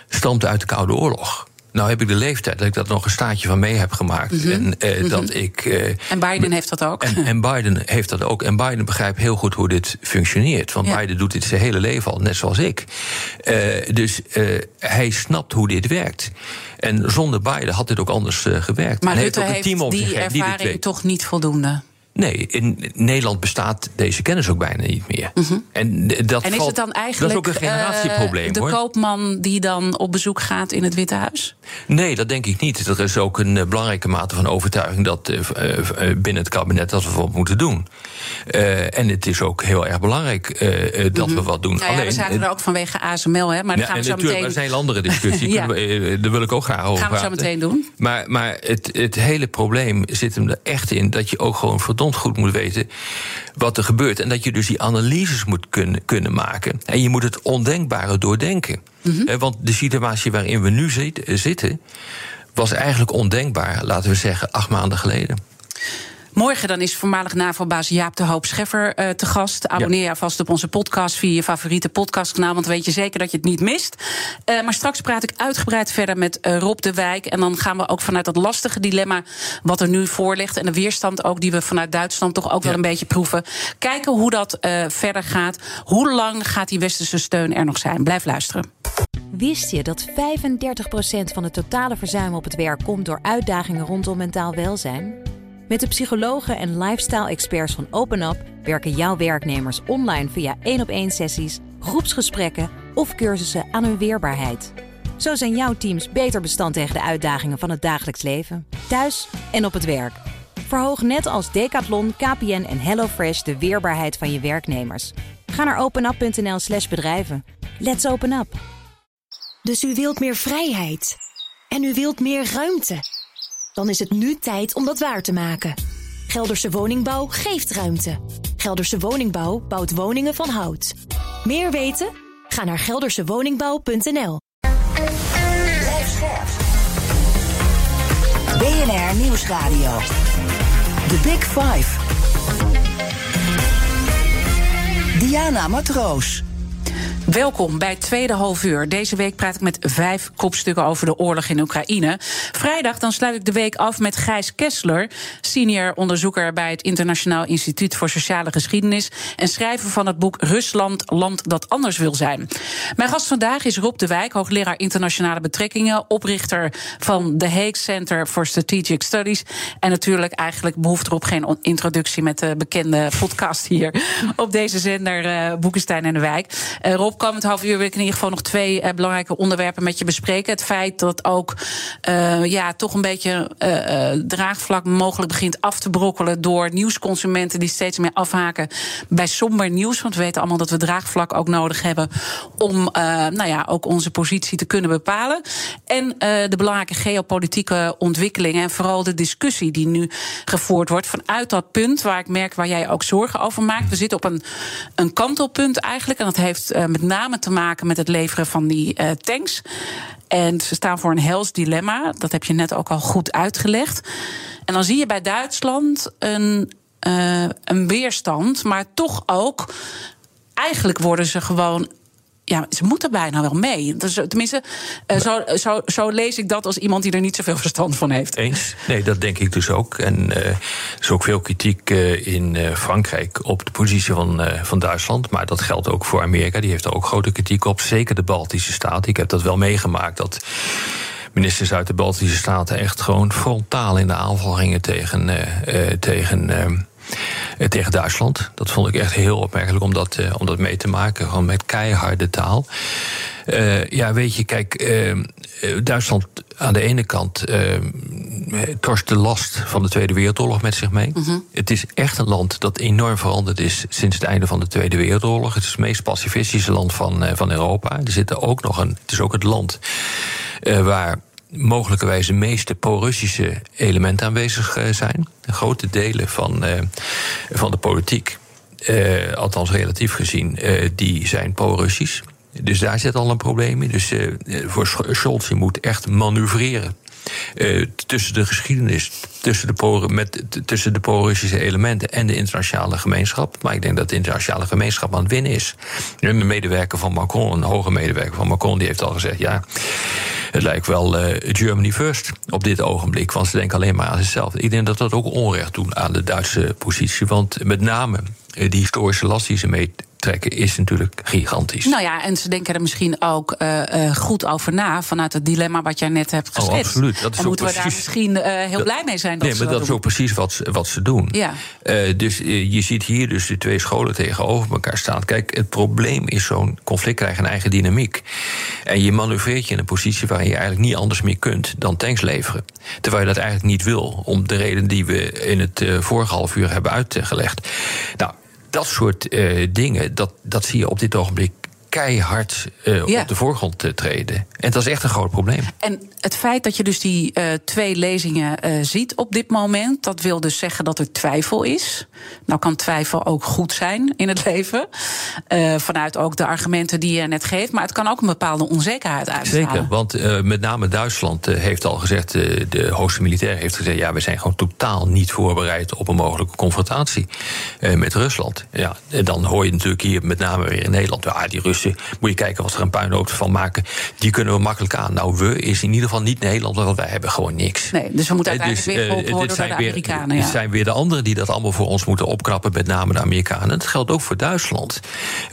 [SPEAKER 2] stamt uit de Koude Oorlog. Nou heb ik de leeftijd dat ik dat nog een staatje van mee heb gemaakt. Mhm. En uh, mm dat ik. Uh,
[SPEAKER 1] en Biden heeft dat ook.
[SPEAKER 2] En, en, Biden heeft dat ook. En Biden begrijpt heel goed hoe dit functioneert. Want Biden doet dit zijn hele leven al, net zoals ik. Uh, dus hij snapt hoe dit werkt. En zonder Biden had dit ook anders gewerkt.
[SPEAKER 1] Maar Rutte heeft, heeft die ervaring toch niet voldoende?
[SPEAKER 2] Nee, in Nederland bestaat deze kennis ook bijna niet meer. Mhm.
[SPEAKER 1] En, dat, en is het dan eigenlijk
[SPEAKER 2] dat is ook een generatieprobleem. Uh,
[SPEAKER 1] de koopman die dan op bezoek gaat in het Witte Huis?
[SPEAKER 2] Nee, dat denk ik niet. Er is ook een uh, belangrijke mate van overtuiging dat uh, binnen het kabinet dat we wat moeten doen. en het is ook heel erg belangrijk dat we mhm. wat doen.
[SPEAKER 1] Nou ja, Alleen, we zaten er ook vanwege ASML, hè, maar daar gaan we zo meteen.
[SPEAKER 2] Een hele andere discussie. ja. daar wil ik ook graag over.
[SPEAKER 1] Gaan we zo meteen doen.
[SPEAKER 2] Maar, maar het, het hele probleem zit hem er echt in dat je ook gewoon goed moet weten wat er gebeurt. En dat je dus die analyses moet kunnen, kunnen maken. En je moet het ondenkbare doordenken. Mm Want de situatie waarin we nu zitten, was eigenlijk ondenkbaar, laten we zeggen, acht maanden geleden.
[SPEAKER 1] Morgen dan is voormalig NAVO-baas Jaap de Hoop Scheffer uh, te gast. Abonneer je vast op onze podcast via je favoriete podcastkanaal... want dan weet je zeker dat je het niet mist. Uh, maar straks praat ik uitgebreid verder met uh, Rob de Wijk... en dan gaan we ook vanuit dat lastige dilemma wat er nu voor ligt... en de weerstand ook die we vanuit Duitsland toch ook wel een beetje proeven... kijken hoe dat verder gaat. Hoe lang gaat die westerse steun er nog zijn? Blijf luisteren.
[SPEAKER 4] Wist je dat 35% van het totale verzuim op het werk komt door uitdagingen rondom mentaal welzijn? Met de psychologen en lifestyle-experts van OpenUp werken jouw werknemers online via één op één sessies, groepsgesprekken of cursussen aan hun weerbaarheid. Zo zijn jouw teams beter bestand tegen de uitdagingen van het dagelijks leven, thuis en op het werk. Verhoog net als Decathlon, KPN en HelloFresh de weerbaarheid van je werknemers. Ga naar openup.nl/slash bedrijven. Let's open up.
[SPEAKER 5] Dus u wilt meer vrijheid en u wilt meer ruimte. Dan is het nu tijd om dat waar te maken. Gelderse Woningbouw geeft ruimte. Gelderse Woningbouw bouwt woningen van hout. Meer weten? Ga naar geldersewoningbouw.nl.
[SPEAKER 3] BNR Nieuwsradio. The Big Five. Diana Matroos.
[SPEAKER 1] Welkom bij tweede half uur. Deze week praat ik met vijf kopstukken over de oorlog in Oekraïne. Vrijdag dan sluit ik de week af met Gijs Kessler, senior onderzoeker bij het Internationaal Instituut voor Sociale Geschiedenis en schrijver van het boek Rusland, land dat anders wil zijn. Mijn gast vandaag is Rob de Wijk, hoogleraar internationale betrekkingen, oprichter van The Hague Center for Strategic Studies en natuurlijk eigenlijk behoeft erop geen introductie met de bekende podcast hier op deze zender uh, Boekenstein en de Wijk. Uh, Rob komend half uur wil ik in ieder geval nog twee uh, belangrijke onderwerpen met je bespreken. Het feit dat ook uh, ja, toch een beetje uh, draagvlak mogelijk begint af te brokkelen door nieuwsconsumenten die steeds meer afhaken bij somber nieuws. Want we weten allemaal dat we draagvlak ook nodig hebben om nou ja, ook onze positie te kunnen bepalen. En de belangrijke geopolitieke ontwikkelingen en vooral de discussie die nu gevoerd wordt vanuit dat punt waar ik merk waar jij ook zorgen over maakt. We zitten op een, een kantelpunt eigenlijk. En dat heeft met name te maken met het leveren van die uh, tanks. En ze staan voor een hels dilemma. Dat heb je net ook al goed uitgelegd. En dan zie je bij Duitsland een, uh, een weerstand, maar toch ook. Eigenlijk worden ze gewoon ja, ze moeten bijna wel mee. Dus, tenminste, uh, zo, zo, zo, lees ik dat als iemand die er niet zoveel verstand van heeft.
[SPEAKER 2] Eens? Nee, dat denk ik dus ook. En uh, er is ook veel kritiek uh, in Frankrijk op de positie van, van Duitsland. Maar dat geldt ook voor Amerika. Die heeft er ook grote kritiek op. Zeker de Baltische Staten. Ik heb dat wel meegemaakt dat ministers uit de Baltische Staten echt gewoon frontaal in de aanval gingen tegen. tegen eh, tegen Duitsland. Dat vond ik echt heel opmerkelijk om dat, uh, om dat mee te maken. Gewoon met keiharde taal. Uh, ja, weet je, kijk, uh, Duitsland aan de ene kant torst de last van de Tweede Wereldoorlog met zich mee. Mm -hmm. Het is echt een land dat enorm veranderd is sinds het einde van de Tweede Wereldoorlog. Het is het meest pacifistische land van, van Europa. Er zitten ook nog een, het is ook het land waar mogelijkerwijs de meeste pro-Russische elementen aanwezig eh, zijn. Grote delen van, uh, van de politiek, uh, althans relatief gezien, die zijn pro-Russisch. Dus daar zit al een probleem in. Dus voor Scholz moet echt manoeuvreren. Uh, tussen de geschiedenis, tussen de, met, tussen de pro-Russische elementen en de internationale gemeenschap. Maar ik denk dat de internationale gemeenschap aan het winnen is. Een medewerker van Macron, een hoge medewerker van Macron, die heeft al gezegd: ja, het lijkt wel uh, Germany first op dit ogenblik. Want ze denken alleen maar aan zichzelf. Ik denk dat dat ook onrecht doet aan de Duitse positie. Want met name uh, die historische last die ze mee trekken is natuurlijk gigantisch.
[SPEAKER 1] Nou ja, en ze denken er misschien ook uh, uh, goed over na vanuit het dilemma wat jij net hebt geschetst.
[SPEAKER 2] Oh, absoluut. Dat is
[SPEAKER 1] en moeten
[SPEAKER 2] precies,
[SPEAKER 1] we daar misschien uh, heel
[SPEAKER 2] dat,
[SPEAKER 1] blij mee zijn? Dat
[SPEAKER 2] nee, maar dat, dat is ook precies wat, wat ze doen.
[SPEAKER 1] Ja.
[SPEAKER 2] dus je ziet hier dus de twee scholen tegenover elkaar staan. Kijk, het probleem is zo'n conflict krijgt een eigen dynamiek. En je manoeuvreert je in een positie waarin je eigenlijk niet anders meer kunt dan tanks leveren. Terwijl je dat eigenlijk niet wil, om de reden die we in het vorige half uur hebben uitgelegd. Nou, dat soort uh, dingen, dat, dat zie je op dit ogenblik keihard uh, ja. op de voorgrond uh, treden. En dat is echt een groot probleem.
[SPEAKER 1] En het feit dat je dus die uh, twee lezingen ziet op dit moment, dat wil dus zeggen dat er twijfel is. Nou kan twijfel ook goed zijn in het leven. vanuit ook de argumenten die je net geeft. Maar het kan ook een bepaalde onzekerheid uitstralen.
[SPEAKER 2] Zeker, want met name Duitsland heeft al gezegd, de hoogste militair heeft gezegd, ja, we zijn gewoon totaal niet voorbereid op een mogelijke confrontatie met Rusland. Ja, en dan hoor je natuurlijk hier met name weer in Nederland, ja, die Russen moet je kijken wat er een puinhoop van maken. Die kunnen we makkelijk aan. Nou, we is in ieder geval niet Nederland, want wij hebben gewoon niks.
[SPEAKER 1] Nee, dus we moeten uiteindelijk dus, weer geholpen worden door de Amerikanen.
[SPEAKER 2] Weer, ja. Het zijn weer de anderen die dat allemaal voor ons moeten opknappen, met name de Amerikanen. Dat geldt ook voor Duitsland.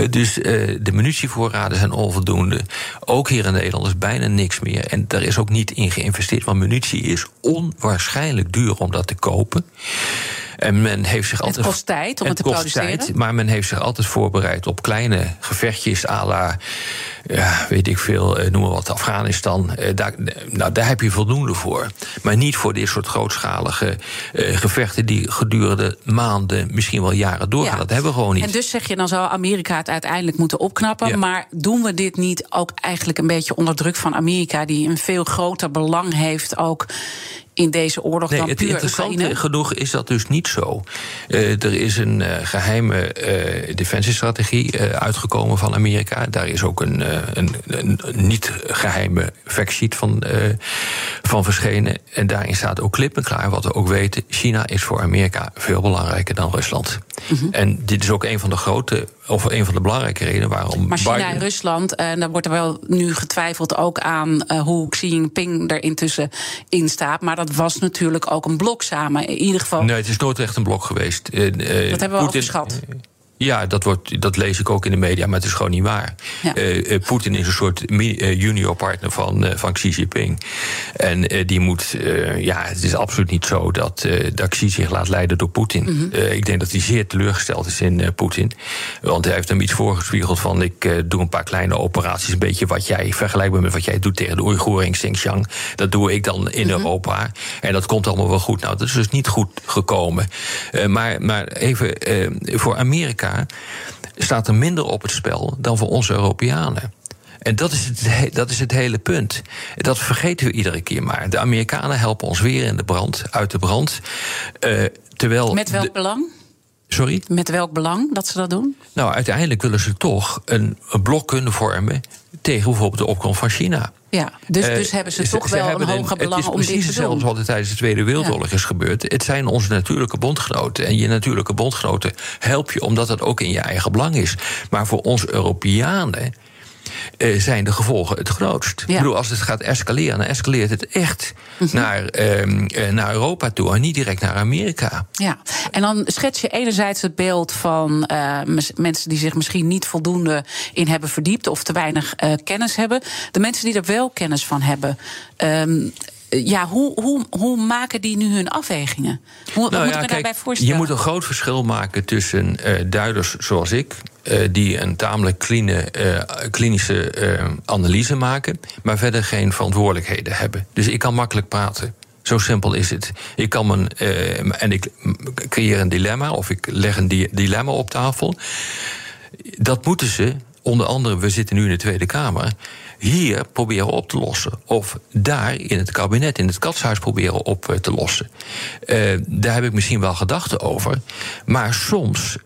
[SPEAKER 2] Dus uh, de munitievoorraden zijn onvoldoende. Ook hier in Nederland is bijna niks meer. En daar is ook niet in geïnvesteerd, want munitie is onwaarschijnlijk duur om dat te kopen. En men heeft zich altijd.
[SPEAKER 1] Het kost tijd om het,
[SPEAKER 2] het
[SPEAKER 1] te produceren.
[SPEAKER 2] Tijd, maar men heeft zich altijd voorbereid op kleine gevechtjes à la. Ja, weet ik veel, noem maar wat, Afghanistan. Daar, nou, daar heb je voldoende voor. Maar niet voor dit soort grootschalige uh, gevechten die gedurende maanden, misschien wel jaren doorgaan. Ja. Dat hebben we gewoon niet.
[SPEAKER 1] En dus zeg je, dan zou Amerika het uiteindelijk moeten opknappen. Ja. Maar doen we dit niet ook eigenlijk een beetje onder druk van Amerika, die een veel groter belang heeft ook in deze oorlog
[SPEAKER 2] nee,
[SPEAKER 1] dan
[SPEAKER 2] het
[SPEAKER 1] puur
[SPEAKER 2] interessante
[SPEAKER 1] Oekraïne?
[SPEAKER 2] genoeg is dat dus niet zo. Uh, er is een uh, geheime uh, defensiestrategie uitgekomen van Amerika. Daar is ook een, een, een, een niet geheime factsheet van, van verschenen. En daarin staat ook klip en klaar wat we ook weten. China is voor Amerika veel belangrijker dan Rusland. Mm -hmm. En dit is ook een van de grote, of een van de belangrijke redenen waarom.
[SPEAKER 1] Maar China
[SPEAKER 2] Biden...
[SPEAKER 1] en Rusland, en daar wordt er wel nu getwijfeld ook aan hoe Xi Jinping er intussen in staat. Maar dat was natuurlijk ook een blok samen. In ieder geval.
[SPEAKER 2] Nee, het is nooit echt een blok geweest. Uh,
[SPEAKER 1] dat hebben we al geschat.
[SPEAKER 2] Ja, dat, wordt, dat lees ik ook in de media, maar het is gewoon niet waar. Ja. Uh, Poetin is een soort junior partner van, uh, van Xi Jinping. En die moet, ja, het is absoluut niet zo dat, dat Xi zich laat leiden door Poetin. Mm -hmm. ik denk dat hij zeer teleurgesteld is in Poetin. Want hij heeft hem iets voorgespiegeld van: ik doe een paar kleine operaties, een beetje wat jij vergelijkbaar met wat jij doet tegen de Oeigoeren in Xinjiang. Dat doe ik dan in mm -hmm. Europa. En dat komt allemaal wel goed. Nou, dat is dus niet goed gekomen. maar, maar even voor Amerika staat er minder op het spel dan voor onze Europeanen. En dat is, het, dat is het hele punt. Dat vergeten we iedere keer maar. De Amerikanen helpen ons weer in de brand, uit de brand. Uh, terwijl
[SPEAKER 1] Met welk belang?
[SPEAKER 2] Sorry?
[SPEAKER 1] Met welk belang dat ze dat doen?
[SPEAKER 2] Nou, uiteindelijk willen ze toch een, een blok kunnen vormen tegen bijvoorbeeld de opkomst van China.
[SPEAKER 1] Ja, dus, uh, dus hebben ze, toch
[SPEAKER 2] ze
[SPEAKER 1] wel een hoger belang om dit te doen.
[SPEAKER 2] Het is precies hetzelfde wat er tijdens de Tweede Wereldoorlog ja. is gebeurd. Het zijn onze natuurlijke bondgenoten. En je natuurlijke bondgenoten help je omdat het ook in je eigen belang is. Maar voor ons Europeanen uh, zijn de gevolgen het grootst. Ja. Ik bedoel, als het gaat escaleren, dan escaleert het echt mm -hmm. naar, uh, naar Europa toe en niet direct naar Amerika.
[SPEAKER 1] Ja, en dan schets je enerzijds het beeld van uh, mensen die zich misschien niet voldoende in hebben verdiept of te weinig kennis hebben. De mensen die er wel kennis van hebben. Um, ja, hoe, hoe, hoe maken die nu hun afwegingen? Hoe
[SPEAKER 2] nou
[SPEAKER 1] moet
[SPEAKER 2] ja,
[SPEAKER 1] ik me
[SPEAKER 2] kijk,
[SPEAKER 1] daarbij voorstellen?
[SPEAKER 2] Je moet een groot verschil maken tussen uh, duiders zoals ik, die een tamelijk uh, klinische analyse maken, maar verder geen verantwoordelijkheden hebben. Dus ik kan makkelijk praten. Zo simpel is het. Ik kan mijn, en ik creëer een dilemma, of ik leg een di dilemma op tafel. Dat moeten ze, onder andere, we zitten nu in de Tweede Kamer hier proberen op te lossen. Of daar in het kabinet, in het katshuis proberen op te lossen. Daar heb ik misschien wel gedachten over. Maar soms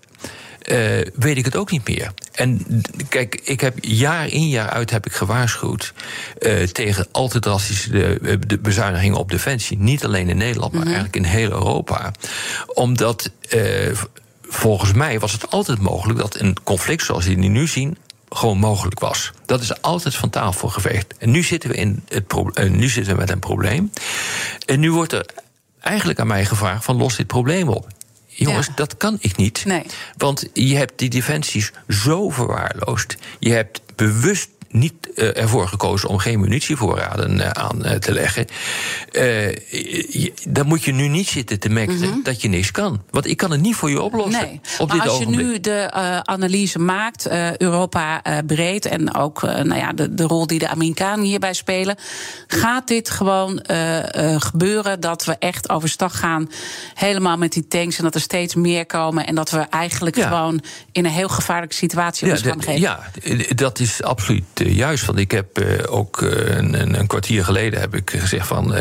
[SPEAKER 2] uh, weet ik het ook niet meer. En kijk, ik heb jaar in jaar uit heb ik gewaarschuwd uh, tegen al te drastische de, de bezuinigingen op defensie. Niet alleen in Nederland, maar mm -hmm. eigenlijk in heel Europa. Omdat uh, volgens mij was het altijd mogelijk dat een conflict zoals die nu zien gewoon mogelijk was. Dat is altijd van tafel geveegd. En nu zitten we, in het nu zitten we met een probleem. En nu wordt er eigenlijk aan mij gevraagd: van los dit probleem op. Jongens, ja. dat kan ik niet.
[SPEAKER 1] Nee.
[SPEAKER 2] Want je hebt die defensies zo verwaarloosd. Je hebt bewust niet uh, ervoor gekozen om geen munitievoorraden uh, aan uh, te leggen. dan moet je nu niet zitten te mekken mm -hmm. dat je niks kan. Want ik kan het niet voor je oplossen.
[SPEAKER 1] Nee.
[SPEAKER 2] Op
[SPEAKER 1] maar
[SPEAKER 2] dit
[SPEAKER 1] als
[SPEAKER 2] ogenblik.
[SPEAKER 1] je nu de analyse maakt, Europa breed en ook nou ja, de, de, rol die de Amerikanen hierbij spelen, gaat dit gewoon gebeuren dat we echt overstag gaan, helemaal met die tanks en dat er steeds meer komen en dat we eigenlijk ja. gewoon in een heel gevaarlijke situatie
[SPEAKER 2] ja,
[SPEAKER 1] gaan geven?
[SPEAKER 2] Ja, dat is absoluut juist. Want ik heb uh, ook uh, een, een, kwartier geleden heb ik gezegd van...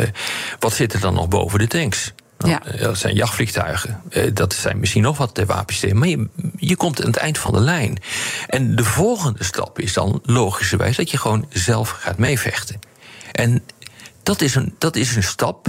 [SPEAKER 2] Wat zit er dan nog boven de tanks?
[SPEAKER 1] Ja.
[SPEAKER 2] Dat zijn jachtvliegtuigen. Dat zijn misschien nog wat wapensystemen. Maar je, je, komt aan het eind van de lijn. En de volgende stap is dan logischerwijs dat je gewoon zelf gaat meevechten. En dat is een, dat is een stap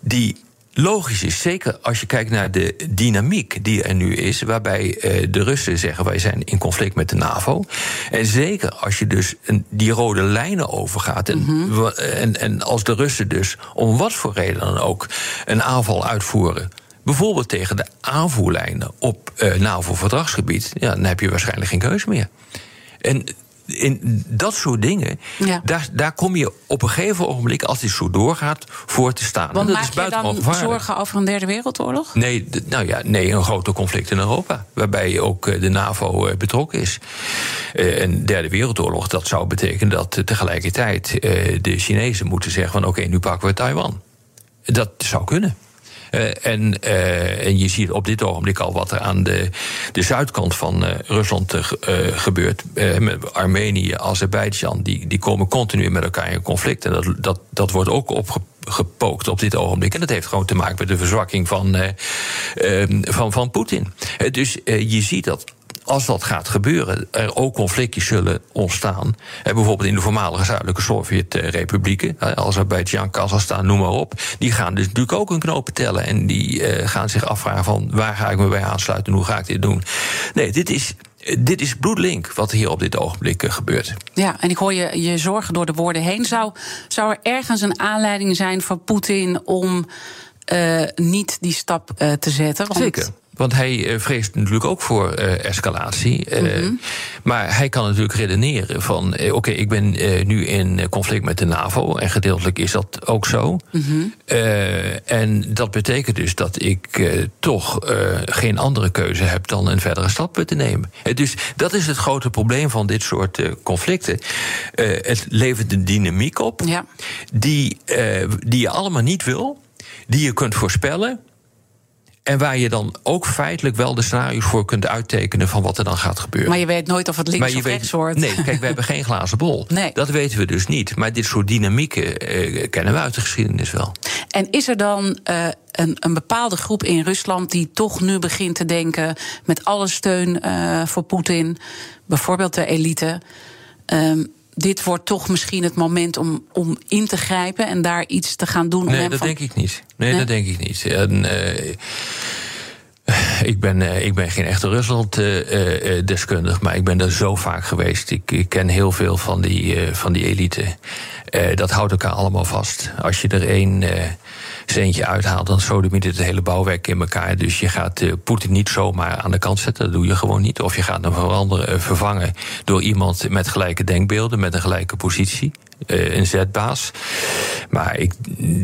[SPEAKER 2] die logisch is. Zeker als je kijkt naar de dynamiek die er nu is, waarbij uh, de Russen zeggen wij zijn in conflict met de NAVO. En zeker als je dus een, die rode lijnen overgaat. En, mm -hmm. en, en als de Russen dus om wat voor reden dan ook een aanval uitvoeren. Bijvoorbeeld tegen de aanvoerlijnen op uh, NAVO-verdragsgebied, ja, dan heb je waarschijnlijk geen keuze meer. En in dat soort dingen, ja. daar, daar kom je op een gegeven ogenblik, als dit zo doorgaat, voor te staan.
[SPEAKER 1] Want
[SPEAKER 2] en dat
[SPEAKER 1] maak
[SPEAKER 2] is
[SPEAKER 1] je dan zorgen over een derde wereldoorlog?
[SPEAKER 2] Nee, nou ja, nee, een groter conflict in Europa. Waarbij ook de NAVO betrokken is. Uh, een derde wereldoorlog, dat zou betekenen dat tegelijkertijd de Chinezen moeten zeggen van oké, okay, nu pakken we Taiwan. Dat zou kunnen. Uh, en, uh, en je ziet op dit ogenblik al wat er aan de, de zuidkant van uh, Rusland gebeurt. Armenië, Azerbeidzjan, die, die komen continu met elkaar in conflict. En dat, dat, dat wordt ook opgepookt op dit ogenblik. En dat heeft gewoon te maken met de verzwakking van, van, van Poetin. dus je ziet dat als dat gaat gebeuren, er ook conflictjes zullen ontstaan. bijvoorbeeld in de voormalige zuidelijke Sovjet-republieken, Azerbeidzjan, Kazachstan, noem maar op. Die gaan dus natuurlijk ook hun knopen tellen. En die uh, gaan zich afvragen van waar ga ik me bij aansluiten en hoe ga ik dit doen. Nee, dit is dit is bloedlink wat hier op dit ogenblik gebeurt.
[SPEAKER 1] Ja, en ik hoor je, je zorgen door de woorden heen. Zou, zou er ergens een aanleiding zijn van Poetin om uh, niet die stap uh, te zetten?
[SPEAKER 2] Want Zeker. Want hij uh, vreest natuurlijk ook voor uh, escalatie. Mm -hmm. Maar hij kan natuurlijk redeneren van... oké, ik ben nu in conflict met de NAVO... en gedeeltelijk is dat ook zo. Mm -hmm. en dat betekent dus dat ik toch geen andere keuze heb... dan een verdere stap te nemen. dus dat is het grote probleem van dit soort conflicten. het levert een dynamiek op... Ja. Die, die je allemaal niet wil... die je kunt voorspellen... En waar je dan ook feitelijk wel de scenario's voor kunt uittekenen van wat er dan gaat gebeuren.
[SPEAKER 1] Maar je weet nooit of het links of rechts wordt.
[SPEAKER 2] Nee, kijk, we hebben geen glazen bol. Nee. Dat weten we dus niet. Maar dit soort dynamieken eh, kennen we uit de geschiedenis wel.
[SPEAKER 1] En is er dan uh, een, een, bepaalde groep in Rusland die toch nu begint te denken met alle steun uh, voor Poetin, bijvoorbeeld de elite. Um, dit wordt toch misschien het moment om, om in te grijpen en daar iets te gaan doen.
[SPEAKER 2] Nee, dat denk ik niet. Nee, nee, dat denk ik niet. En, uh, ik ben, uh, ik ben geen echte Rusland-deskundige, uh, maar ik ben daar zo vaak geweest. Ik, ik ken heel veel van die, van die elite. dat houdt elkaar allemaal vast. Als je er één centje uithaalt, dan sodemiet het hele bouwwerk in elkaar. Dus je gaat uh, Poetin niet zomaar aan de kant zetten. Dat doe je gewoon niet. Of je gaat hem veranderen, uh, vervangen door iemand met gelijke denkbeelden, met een gelijke positie. Uh, een zetbaas. Maar ik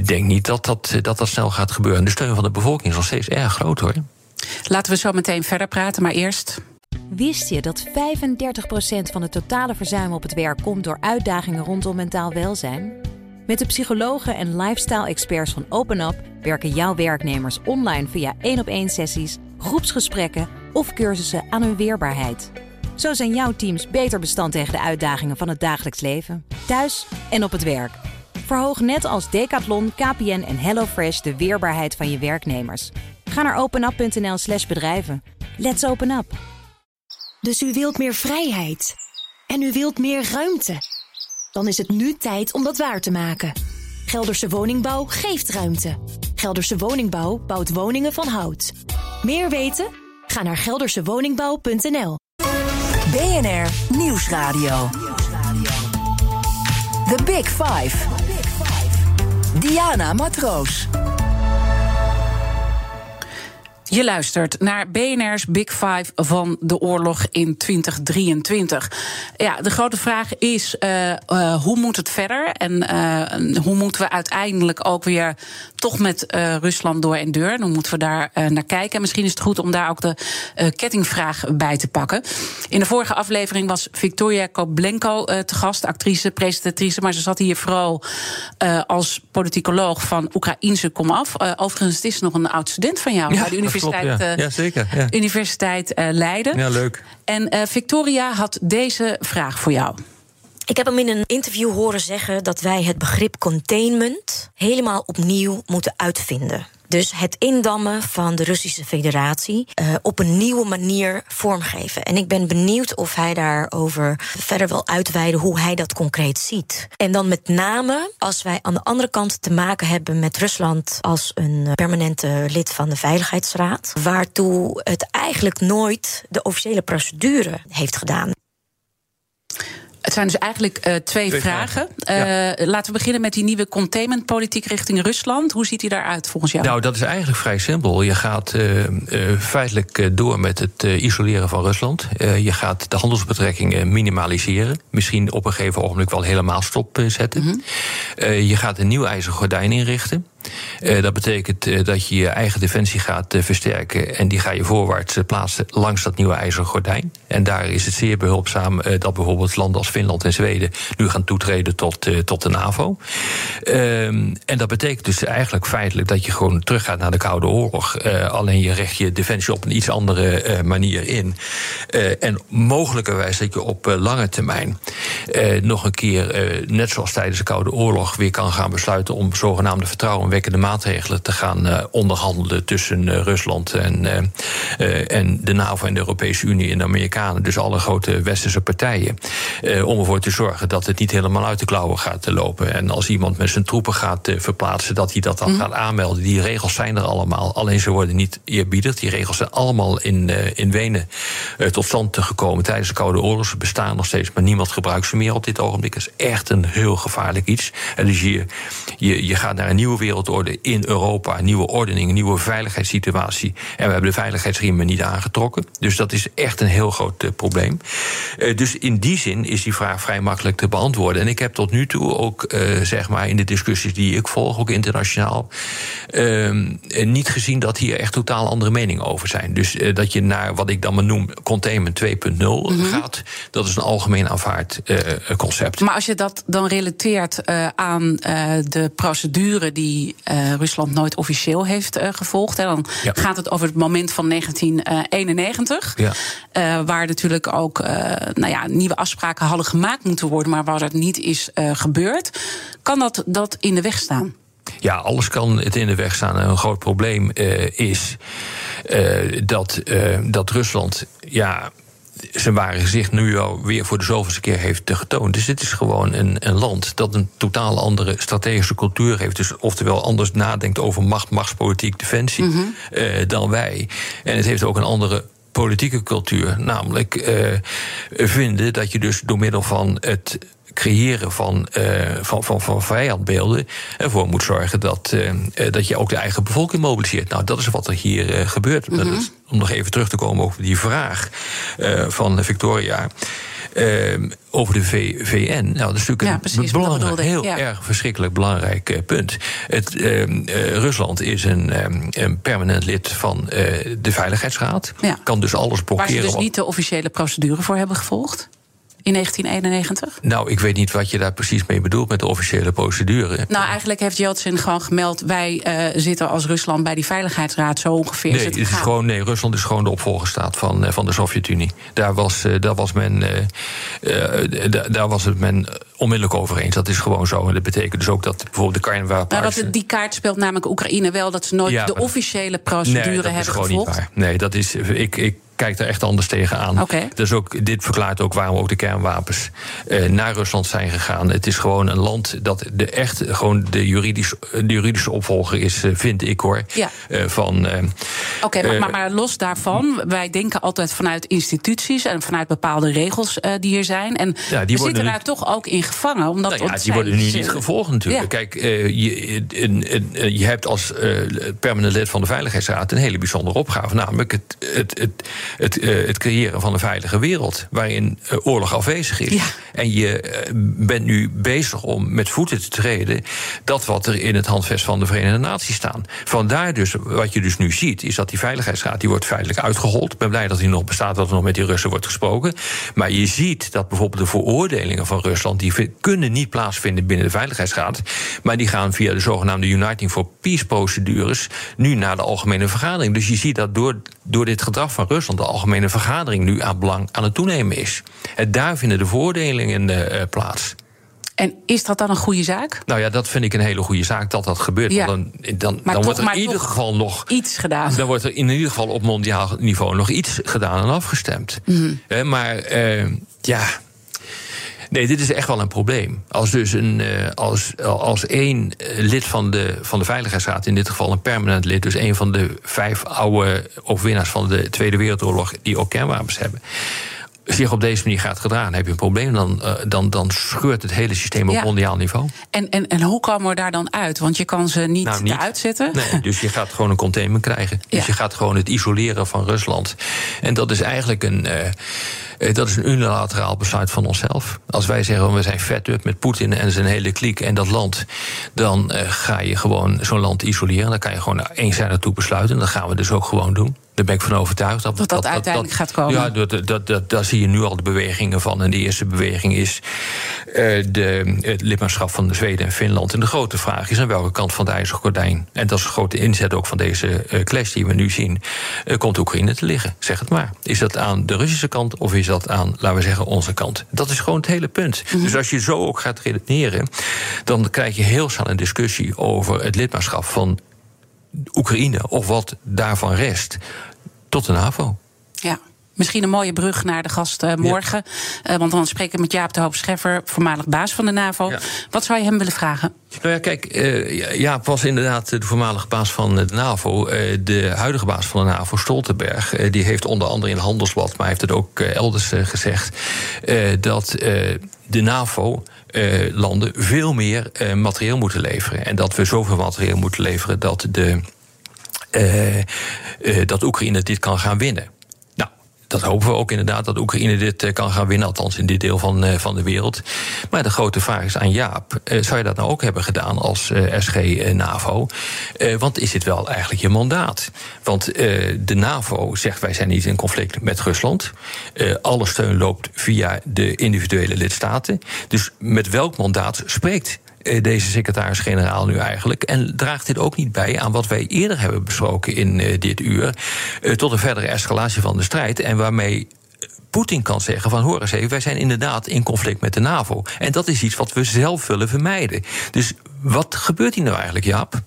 [SPEAKER 2] denk niet dat dat, dat dat snel gaat gebeuren. De steun van de bevolking is nog steeds erg groot hoor.
[SPEAKER 1] Laten we zo meteen verder praten, maar eerst.
[SPEAKER 4] Wist je dat 35% van het totale verzuim op het werk komt door uitdagingen rondom mentaal welzijn? Met de psychologen en lifestyle-experts van OpenUp werken jouw werknemers online via één op één sessies, groepsgesprekken of cursussen aan hun weerbaarheid. Zo zijn jouw teams beter bestand tegen de uitdagingen van het dagelijks leven, thuis en op het werk. Verhoog net als Decathlon, KPN en HelloFresh de weerbaarheid van je werknemers. Ga naar openup.nl/slash bedrijven. Let's open up.
[SPEAKER 5] Dus u wilt meer vrijheid. En u wilt meer ruimte. Dan is het nu tijd om dat waar te maken. Gelderse Woningbouw geeft ruimte. Gelderse Woningbouw bouwt woningen van hout. Meer weten? Ga naar geldersewoningbouw.nl.
[SPEAKER 3] BNR Nieuwsradio. The Big Five. Diana Matroos.
[SPEAKER 1] Je luistert naar BNR's Big Five van de oorlog in 2023. Ja, de grote vraag is: uh, uh, hoe moet het verder? En uh, hoe moeten we uiteindelijk ook weer toch met Rusland door en deur? Hoe moeten we daar naar kijken? En misschien is het goed om daar ook de kettingvraag bij te pakken. In de vorige aflevering was Victoria Koblenko te gast, actrice, presentatrice. Maar ze zat hier vooral als politicoloog van Oekraïnse komaf. overigens, het is nog een oud student van jou ja, bij de universiteit. Universiteit,
[SPEAKER 2] klopt, ja. ja zeker, ja.
[SPEAKER 1] Universiteit uh, Leiden.
[SPEAKER 2] Ja, leuk.
[SPEAKER 1] En uh, Victoria had deze vraag voor jou.
[SPEAKER 6] Ik heb hem in een interview horen zeggen dat wij het begrip containment helemaal opnieuw moeten uitvinden. Dus het indammen van de Russische Federatie uh, op een nieuwe manier vormgeven. En ik ben benieuwd of hij daarover verder wil uitweiden hoe hij dat concreet ziet. En dan met name als wij aan de andere kant te maken hebben met Rusland als een permanente lid van de Veiligheidsraad, waartoe het eigenlijk nooit de officiële procedure heeft gedaan.
[SPEAKER 1] Het zijn dus eigenlijk uh, twee, twee, vragen. vragen. Uh, Laten we beginnen met die nieuwe containmentpolitiek richting Rusland. Hoe ziet die daaruit volgens jou?
[SPEAKER 2] Nou, dat is eigenlijk vrij simpel. Je gaat uh, feitelijk door met het isoleren van Rusland. je gaat de handelsbetrekkingen minimaliseren. Misschien op een gegeven ogenblik wel helemaal stopzetten. Mm -hmm. je gaat een nieuw ijzeren gordijn inrichten. Uh, dat betekent uh, dat je je eigen defensie gaat uh, versterken. En die ga je voorwaarts plaatsen langs dat nieuwe ijzeren gordijn. En daar is het zeer behulpzaam dat bijvoorbeeld landen als Finland en Zweden nu gaan toetreden tot, tot de NAVO. Ehm, en dat betekent dus eigenlijk feitelijk dat je gewoon teruggaat naar de Koude Oorlog. alleen je richt je defensie op een iets andere manier in. en mogelijkerwijs dat je op lange termijn nog een keer, net zoals tijdens de Koude Oorlog, weer kan gaan besluiten om zogenaamde vertrouwen wekkende maatregelen te gaan uh, onderhandelen tussen uh, Rusland en, uh, en de NAVO en de Europese Unie en de Amerikanen, dus alle grote westerse partijen, om ervoor te zorgen dat het niet helemaal uit de klauwen gaat lopen. En als iemand met zijn troepen gaat verplaatsen, dat hij dat dan mm. gaat aanmelden. Die regels zijn er allemaal, alleen ze worden niet eerbiedigd. Die regels zijn allemaal in, in Wenen tot stand gekomen tijdens de Koude Oorlog. Ze bestaan nog steeds, maar niemand gebruikt consumeren op dit ogenblik is echt een heel gevaarlijk iets. En dus je, je, je gaat naar een nieuwe wereldorde in Europa, nieuwe ordening, nieuwe veiligheidssituatie. En we hebben de veiligheidsriemen niet aangetrokken. Dus dat is echt een heel groot uh, probleem. Uh, dus in die zin is die vraag vrij makkelijk te beantwoorden. En ik heb tot nu toe ook, uh, zeg maar, in de discussies die ik volg, ook internationaal, ehm, niet gezien dat hier echt totaal andere meningen over zijn. Dus dat je naar wat ik dan maar noem containment 2.0 mm -hmm. gaat, dat is een algemeen aanvaard concept.
[SPEAKER 1] Maar als je dat dan relateert aan de procedure die Rusland nooit officieel heeft gevolgd, hè, dan ja. gaat het over het moment van 1991. Ja. Uh, waar natuurlijk ook nou ja, nieuwe afspraken hadden gemaakt moeten worden, maar waar het niet is gebeurd. Kan dat, dat in de weg staan?
[SPEAKER 2] Ja, alles kan het in de weg staan. En een groot probleem is dat, dat Rusland. Ja, zijn ware gezicht nu alweer voor de zoveelste keer heeft getoond. Dus dit is gewoon een, een land dat een totaal andere strategische cultuur heeft. Dus oftewel anders nadenkt over macht, machtspolitiek, defensie mm -hmm. uh, dan wij. En het heeft ook een andere politieke cultuur. Namelijk uh, vinden dat je dus door middel van het creëren van, uh, van, van, van vijandbeelden ervoor moet zorgen dat, uh, dat je ook de eigen bevolking mobiliseert. Nou, dat is wat er hier uh, gebeurt. Mm -hmm. Om nog even terug te komen over die vraag van Victoria. over de v VN. Nou, dat is natuurlijk
[SPEAKER 1] ja, precies,
[SPEAKER 2] een belangrijk, heel
[SPEAKER 1] ja.
[SPEAKER 2] erg verschrikkelijk belangrijk punt. Het, Rusland is een, een, permanent lid van de Veiligheidsraad.
[SPEAKER 1] Ja.
[SPEAKER 2] Kan dus alles blokkeren.
[SPEAKER 1] Waar ze dus niet de officiële procedure voor hebben gevolgd? In 1991?
[SPEAKER 2] Nou, ik weet niet wat je daar precies mee bedoelt met de officiële procedure.
[SPEAKER 1] Nou, eigenlijk heeft Yeltsin gewoon gemeld... wij uh, zitten als Rusland bij die Veiligheidsraad zo ongeveer.
[SPEAKER 2] Nee, het is gewoon, nee Rusland is gewoon de opvolgerstaat van, uh, van de Sovjet-Unie. Daar was, uh, daar, was men, daar was het men onmiddellijk over eens. Dat is gewoon zo. En dat betekent dus ook dat bijvoorbeeld de kernwapens...
[SPEAKER 1] Nou, die kaart speelt namelijk Oekraïne wel... dat ze nooit ja, de officiële procedure
[SPEAKER 2] nee, dat
[SPEAKER 1] hebben
[SPEAKER 2] is gewoon
[SPEAKER 1] gevolgd.
[SPEAKER 2] Niet waar. Nee, dat is... Ik, ik kijkt er echt anders tegenaan.
[SPEAKER 1] Okay.
[SPEAKER 2] Dus ook, dit verklaart ook waarom ook de kernwapens uh, naar Rusland zijn gegaan. Het is gewoon een land dat de echt gewoon de, juridisch, de juridische opvolger is, uh, vind ik hoor.
[SPEAKER 1] Ja.
[SPEAKER 2] Uh, van.
[SPEAKER 1] Oké, okay, maar, maar, los daarvan, wij denken altijd vanuit instituties en vanuit bepaalde regels die er zijn. En
[SPEAKER 2] ja, die
[SPEAKER 1] we zitten daar toch ook in gevangen. Omdat
[SPEAKER 2] nou ja, die worden nu niet gevolgd natuurlijk. Ja. Kijk, je, je, je, hebt als permanent lid van de Veiligheidsraad een hele bijzondere opgave. Namelijk het, het, het het, uh, het, creëren van een veilige wereld. waarin uh, oorlog afwezig is.
[SPEAKER 1] Ja.
[SPEAKER 2] En je uh, bent nu bezig om met voeten te treden. dat wat er in het handvest van de Verenigde Naties staan. Vandaar dus, wat je dus nu ziet, is dat die Veiligheidsraad. die wordt feitelijk uitgehold. Ik ben blij dat die nog bestaat, dat er nog met die Russen wordt gesproken. Maar je ziet dat bijvoorbeeld de veroordelingen van Rusland. die kunnen niet plaatsvinden binnen de Veiligheidsraad. maar die gaan via de zogenaamde Uniting for Peace procedures. nu naar de algemene vergadering. Dus je ziet dat door, door dit gedrag van Rusland de algemene vergadering nu aan belang aan het toenemen is. En daar vinden de veroordelingen uh, plaats.
[SPEAKER 1] En is dat dan een goede zaak?
[SPEAKER 2] Nou ja, dat vind ik een hele goede zaak dat dat gebeurt.
[SPEAKER 1] Ja.
[SPEAKER 2] Want dan, dan,
[SPEAKER 1] maar
[SPEAKER 2] dan
[SPEAKER 1] toch,
[SPEAKER 2] wordt er in ieder geval nog
[SPEAKER 1] iets gedaan.
[SPEAKER 2] Dan wordt er in ieder geval op mondiaal niveau nog iets gedaan en afgestemd.
[SPEAKER 1] Mhm.
[SPEAKER 2] Mm maar uh, ja. Nee, dit is echt wel een probleem. Als dus een, uh, als, als één lid van de, van de Veiligheidsraad, in dit geval een permanent lid, dus een van de vijf oude overwinnaars van de Tweede Wereldoorlog die ook kernwapens hebben zich op deze manier gaat gedragen, heb je een probleem. Dan, uh, dan, dan scheurt het hele systeem op
[SPEAKER 1] Ja.
[SPEAKER 2] mondiaal niveau.
[SPEAKER 1] En, en, en hoe komen we daar dan uit? Want je kan ze niet,
[SPEAKER 2] Nou, niet.
[SPEAKER 1] eruit zetten.
[SPEAKER 2] Nee, dus je gaat gewoon een containment krijgen. Dus je gaat gewoon het isoleren van Rusland. En dat is eigenlijk een. eh, eh, dat is een unilateraal besluit van onszelf. Als wij zeggen we zijn vet up met Poetin en zijn hele kliek en dat land, dan eh, ga je gewoon zo'n land isoleren. Dan kan je gewoon eenzijdig toe besluiten. En dat gaan we dus ook gewoon doen. Daar ben ik van overtuigd.
[SPEAKER 1] Dat dat uiteindelijk gaat komen.
[SPEAKER 2] Ja, dat, dat, dat, dat, daar zie je nu al de bewegingen van. En de eerste beweging is eh, de, het lidmaatschap van Zweden en Finland. En de grote vraag is aan welke kant van het ijzeren gordijn... en dat is de grote inzet ook van deze eh, clash die we nu zien... eh, komt Oekraïne te liggen. Zeg het maar. Is dat aan de Russische kant of is dat aan, laten we zeggen, onze kant? Dat is gewoon het hele punt. Dus als je zo ook gaat redeneren... dan krijg je heel snel een discussie over het lidmaatschap van Oekraïne... of wat daarvan rest, tot de NAVO.
[SPEAKER 1] Ja. Misschien een mooie brug naar de gast eh, morgen. Eh, want dan spreken we met Jaap de Hoop Scheffer, voormalig baas van de NAVO.
[SPEAKER 2] Ja.
[SPEAKER 1] Wat zou je hem willen vragen?
[SPEAKER 2] Nou ja, kijk, eh, Jaap was inderdaad de voormalige baas van de NAVO. De huidige baas van de NAVO, Stoltenberg, die heeft onder andere in Handelsblad, maar heeft het ook elders gezegd, dat eh, de NAVO-landen veel meer materieel moeten leveren. En dat we zoveel materieel moeten leveren dat, de, dat Oekraïne dit kan gaan winnen dat hopen we ook inderdaad, dat Oekraïne dit eh, kan gaan winnen, althans in dit deel van, eh, van de wereld. Maar de grote vraag is aan Jaap: eh, zou je dat nou ook hebben gedaan als SG-NAVO? want is dit wel eigenlijk je mandaat? Want de NAVO zegt wij zijn niet in conflict met Rusland. alle steun loopt via de individuele lidstaten. Dus met welk mandaat spreekt deze secretaris-generaal nu eigenlijk? En draagt dit ook niet bij aan wat wij eerder hebben besproken in uh, dit uur, uh, tot een verdere escalatie van de strijd en waarmee Poetin kan zeggen van hoor eens even, wij zijn inderdaad in conflict met de NAVO. En dat is iets wat we zelf willen vermijden. Dus wat gebeurt hier nou eigenlijk, Jaap?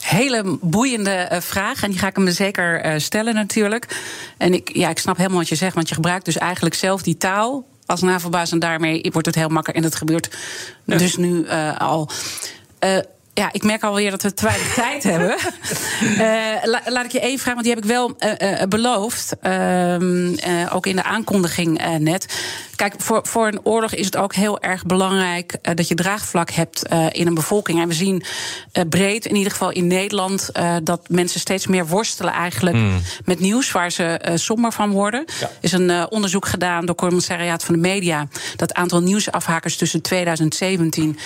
[SPEAKER 1] Hele boeiende vraag. En die ga ik hem zeker stellen natuurlijk. En ik, ja, ik snap helemaal wat je zegt. Want je gebruikt dus eigenlijk zelf die taal als NAVO-baas. En daarmee wordt het heel makkelijk. En dat gebeurt dus nu uh, al. Uh, ja, ik merk alweer dat we te weinig tijd hebben. Uh, laat ik je even vragen, want die heb ik wel uh, beloofd. Uh, ook in de aankondiging net. Kijk, voor, voor een oorlog is het ook heel erg belangrijk dat je draagvlak hebt in een bevolking. En we zien breed, in ieder geval in Nederland, dat mensen steeds meer worstelen eigenlijk mm. met nieuws waar ze somber van worden. Er is een onderzoek gedaan door het Commissariaat van de Media. Dat aantal nieuwsafhakers tussen 2017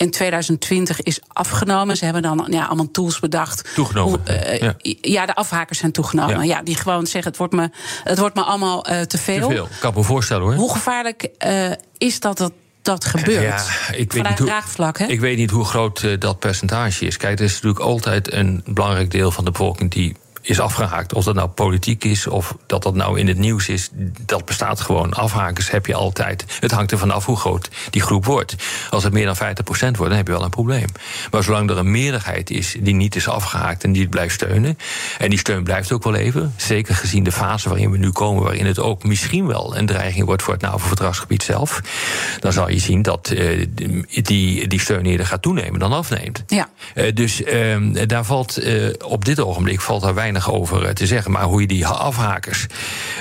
[SPEAKER 1] en 2020 is afgenomen. Ze hebben dan ja, allemaal tools bedacht.
[SPEAKER 2] Toegenomen.
[SPEAKER 1] Hoe, uh, ja. ja. de afhakers zijn toegenomen. Ja. ja. die gewoon zeggen: het wordt me, het wordt me allemaal uh, te veel.
[SPEAKER 2] Te veel. Ik kan me voorstellen hoor.
[SPEAKER 1] Hoe gevaarlijk uh, is dat dat dat gebeurt. Ja, ik weet, niet hoe, hè?
[SPEAKER 2] ik weet niet hoe groot uh, dat percentage is. Kijk, er is natuurlijk altijd een belangrijk deel van de bevolking die is afgehaakt. Of dat nou politiek is of dat dat nou in het nieuws is, dat bestaat gewoon. Afhakers heb je altijd. Het hangt er vanaf hoe groot die groep wordt. Als het meer dan 50% wordt, dan heb je wel een probleem. Maar zolang er een meerderheid is die niet is afgehaakt en die het blijft steunen, en die steun blijft ook wel even, zeker gezien de fase waarin we nu komen, waarin het ook misschien wel een dreiging wordt voor het NAVO-verdragsgebied zelf, dan zal je zien dat uh, die, die steun eerder gaat toenemen dan afneemt.
[SPEAKER 1] Ja.
[SPEAKER 2] Uh, dus uh, daar valt uh, op dit ogenblik valt daar weinig over eh, te zeggen. Maar hoe je die afhakers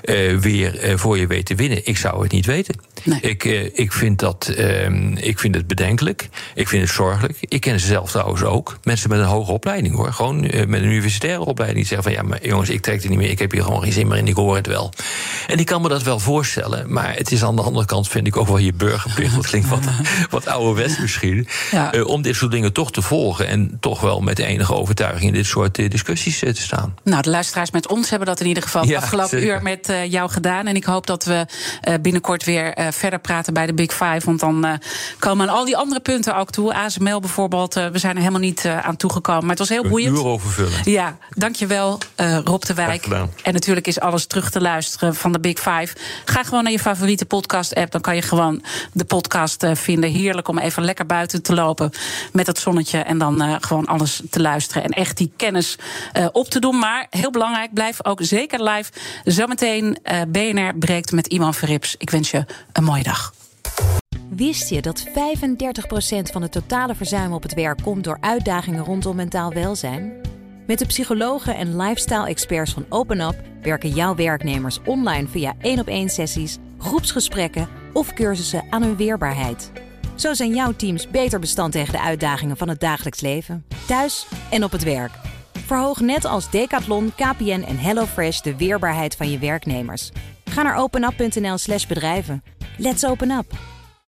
[SPEAKER 2] uh, weer uh, voor je weet te winnen, ik zou het niet weten.
[SPEAKER 1] Nee.
[SPEAKER 2] Ik, uh, ik, vind dat, ik vind het bedenkelijk. Ik vind het zorgelijk. Ik ken ze zelf trouwens ook. Mensen met een hoge opleiding hoor. Gewoon met een universitaire opleiding. Die zeggen van ja, maar jongens, ik trek het niet meer. Ik heb hier gewoon geen zin meer in. Ik hoor het wel. En ik kan me dat wel voorstellen. Maar het is aan de andere kant, vind ik ook wel je burgerplicht. Dat klinkt wat, wat ouderwets misschien. Ja. om dit soort dingen toch te volgen. En toch wel met enige overtuiging in dit soort discussies te staan.
[SPEAKER 1] Nou, de luisteraars met ons hebben dat in ieder geval ja, afgelopen zeker. uur met uh, jou gedaan. En ik hoop dat we uh, binnenkort weer uh, verder praten bij de Big Five. Want dan komen al die andere punten ook toe. ASML bijvoorbeeld, we zijn er helemaal niet aan toegekomen. Maar het was heel boeiend.
[SPEAKER 2] Een uur overvullen.
[SPEAKER 1] Ja, dankjewel Rob de Wijk. En natuurlijk is alles terug te luisteren van de Big Five. Ga gewoon naar je favoriete podcast-app. Dan kan je gewoon de podcast vinden. Heerlijk om even lekker buiten te lopen met het zonnetje. En dan gewoon alles te luisteren. En echt die kennis op te doen. Maar heel belangrijk, blijf ook zeker live. Zometeen uh, BNR breekt met Iman Verrips. Ik wens je een mooie dag.
[SPEAKER 4] Wist je dat 35% van het totale verzuim op het werk komt door uitdagingen rondom mentaal welzijn? Met de psychologen en lifestyle-experts van OpenUp werken jouw werknemers online via één op één sessies, groepsgesprekken of cursussen aan hun weerbaarheid. Zo zijn jouw teams beter bestand tegen de uitdagingen van het dagelijks leven, thuis en op het werk. Verhoog net als Decathlon, KPN en HelloFresh de weerbaarheid van je werknemers. Ga naar openup.nl/slash bedrijven. Let's open up!